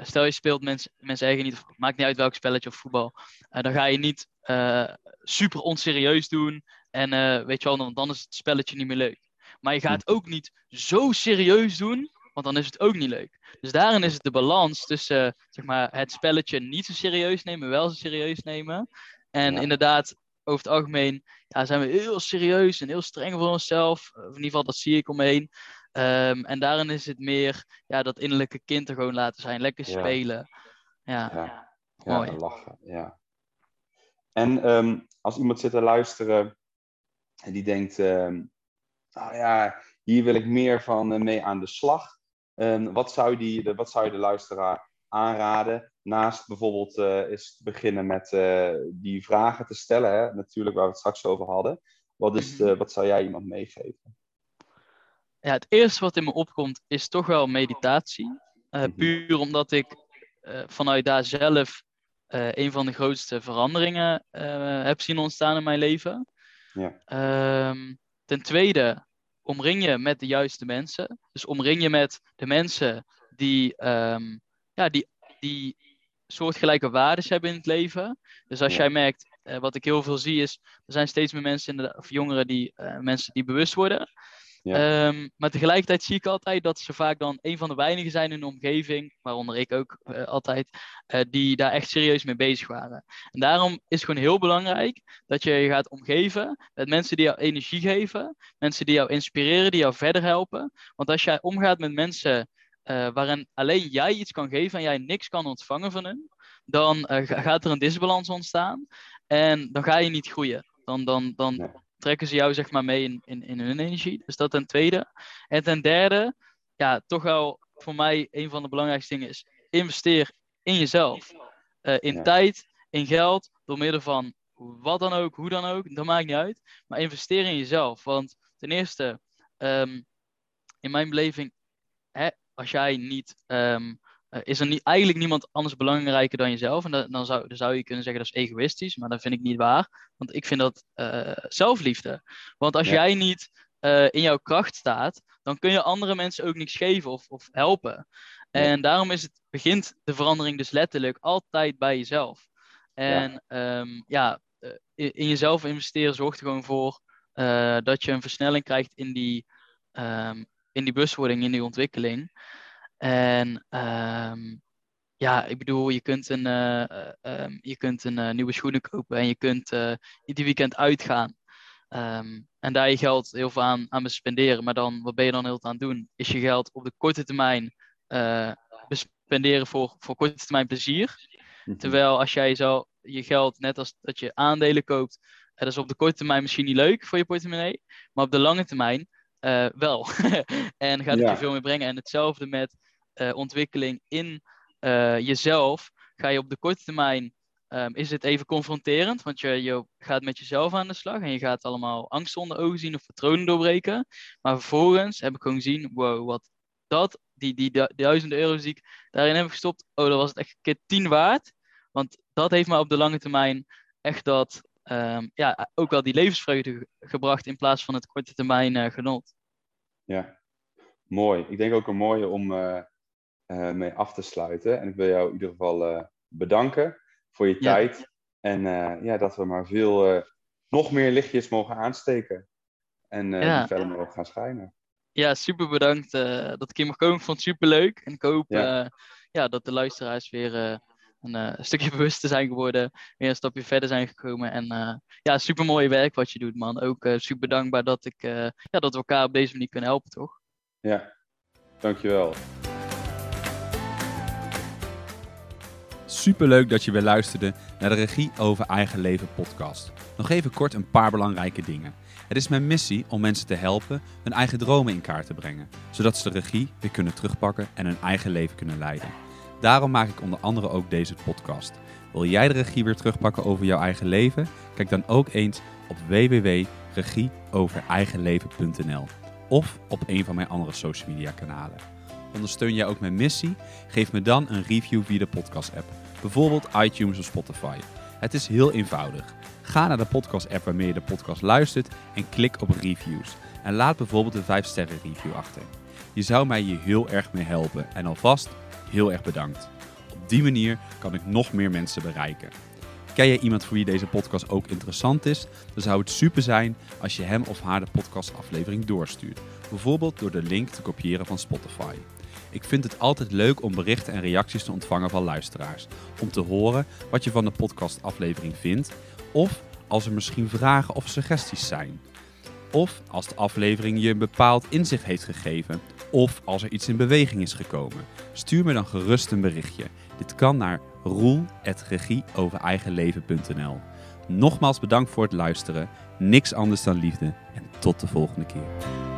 stel je speelt mensen, mensen eigen niet, maakt niet uit welk spelletje of voetbal, dan ga je niet super onserieus doen en weet je wel, dan, dan is het spelletje niet meer leuk. Maar je gaat hm. ook niet zo serieus doen want dan is het ook niet leuk. Dus daarin is het de balans tussen zeg maar, het spelletje niet zo serieus nemen, wel zo serieus nemen. En inderdaad, over het algemeen ja, zijn we heel serieus en heel streng voor onszelf. in ieder geval, dat zie ik omheen. Um, en daarin is het meer ja, dat innerlijke kind er gewoon laten zijn. Lekker spelen. Ja, ja. mooi. lachen, ja. En um, als iemand zit te luisteren en die denkt... Um, nou ja, hier wil ik meer van uh, mee aan de slag. Um, wat, zou die, de, wat zou je de luisteraar aanraden? Naast bijvoorbeeld uh, eens beginnen met uh, die vragen te stellen, hè? natuurlijk waar we het straks over hadden. Wat, is de, wat zou jij iemand meegeven? Ja, het eerste wat in me opkomt is toch wel meditatie. Uh, puur omdat ik vanuit daar zelf een van de grootste veranderingen heb zien ontstaan in mijn leven. Ja. Um, ten tweede omring je met de juiste mensen. Dus omring je met de mensen die, um, ja, die, die soortgelijke waarden hebben in het leven. Dus als jij merkt, uh, wat ik heel veel zie is, er zijn steeds meer mensen, in de, of jongeren, die, uh, mensen die bewust worden. Ja. Um, maar tegelijkertijd zie ik altijd dat ze vaak dan een van de weinigen zijn in de omgeving, waaronder ik ook uh, altijd, uh, die daar echt serieus mee bezig waren. En daarom is het gewoon heel belangrijk dat je je gaat omgeven met mensen die jou energie geven, mensen die jou inspireren, die jou verder helpen. Want als jij omgaat met mensen uh, waarin alleen jij iets kan geven en jij niks kan ontvangen van hen, dan gaat er een disbalans ontstaan en dan ga je niet groeien. Dan, dan, dan, trekken ze jou zeg maar mee in, in, in hun energie. Dus dat ten tweede. En ten derde, ja, toch wel voor mij een van de belangrijkste dingen is investeer in jezelf. Uh, in tijd, in geld, door middel van wat dan ook, hoe dan ook, dat maakt niet uit. Maar investeer in jezelf. Want ten eerste, um, in mijn beleving, hè, als jij niet, ehm, eh, is er niet, eigenlijk niemand anders belangrijker dan jezelf. En dan, dan, zou, dan zou je kunnen zeggen dat is egoïstisch, maar dat vind ik niet waar. Want ik vind dat uh, zelfliefde. Want als jij niet uh, in jouw kracht staat, dan kun je andere mensen ook niks geven of, of helpen. En daarom is het, begint de verandering dus letterlijk altijd bij jezelf. En ja, um, ja in jezelf investeren zorgt er gewoon voor uh, dat je een versnelling krijgt in die, um, in die bewustwording, in die ontwikkeling. En um, ja, ik bedoel, je kunt een, uh, um, je kunt een uh, nieuwe schoenen kopen en je kunt ieder weekend uitgaan. en daar je geld heel veel aan, aan spenderen. Maar dan, wat ben je dan heel aan het doen? Is je geld op de korte termijn spenderen voor, voor korte termijn plezier. Mhm. Terwijl als jij zo je geld, net als dat je aandelen koopt, dat is op de korte termijn misschien niet leuk voor je portemonnee, maar op de lange termijn uh, wel. (laughs) en gaat het je veel meer brengen. En hetzelfde met uh, ontwikkeling in uh, jezelf. Ga je op de korte termijn, um, is het even confronterend, want je, je gaat met jezelf aan de slag en je gaat allemaal angst onder ogen zien of patronen doorbreken. Maar vervolgens heb ik gewoon gezien, wow, wat dat, die, die, duizenden euro's die ik daarin heb gestopt, oh, dat was het echt een keer tien waard. Want dat heeft me op de lange termijn echt dat um, ja, ook wel die levensvreugde gebracht in plaats van het korte termijn uh, genot. Ja, mooi. Ik denk ook een mooie om uh, mee af te sluiten. En ik wil jou in ieder geval bedanken voor je ja. tijd. En ja, dat we maar veel, nog meer lichtjes mogen aansteken. En ja. die verder mogen gaan schijnen. Ja, super bedankt dat ik hier mag komen. Ik vond het super leuk. En ik hoop ja. ja dat de luisteraars weer een stukje (laughs) bewuster zijn geworden, weer een stapje verder zijn gekomen. En uh, ja, super mooi werk wat je doet, man. Ook uh, super dankbaar dat, ik, ja, dat we elkaar op deze manier kunnen helpen, toch? Ja, dankjewel. Superleuk dat je weer luisterde naar de Regie over Eigen Leven podcast. Nog even kort een paar belangrijke dingen. Het is mijn missie om mensen te helpen hun eigen dromen in kaart te brengen, zodat ze de regie weer kunnen terugpakken en hun eigen leven kunnen leiden. Daarom maak ik onder andere ook deze podcast. Wil jij de regie weer terugpakken over jouw eigen leven? Kijk dan ook eens op www.regieovereigenleven.nl of op een van mijn andere social media kanalen. Ondersteun jij ook mijn missie? Geef me dan een review via de podcast app, bijvoorbeeld iTunes of Spotify. Het is heel eenvoudig. Ga naar de podcast app waarmee je de podcast luistert en klik op reviews. En laat bijvoorbeeld een 5 sterren review achter. Je zou mij hier heel erg mee helpen en alvast heel erg bedankt. Op die manier kan ik nog meer mensen bereiken. Ken jij iemand voor wie deze podcast ook interessant is? Dan zou het super zijn als je hem of haar de podcastaflevering doorstuurt. Bijvoorbeeld door de link te kopiëren van Spotify. Ik vind het altijd leuk om berichten en reacties te ontvangen van luisteraars. Om te horen wat je van de podcastaflevering vindt. Of als er misschien vragen of suggesties zijn. Of als de aflevering je een bepaald inzicht heeft gegeven. Of als er iets in beweging is gekomen. Stuur me dan gerust een berichtje. Dit kan naar roel.regieovereigenleven.nl Nogmaals bedankt voor het luisteren. Niks anders dan liefde. En tot de volgende keer.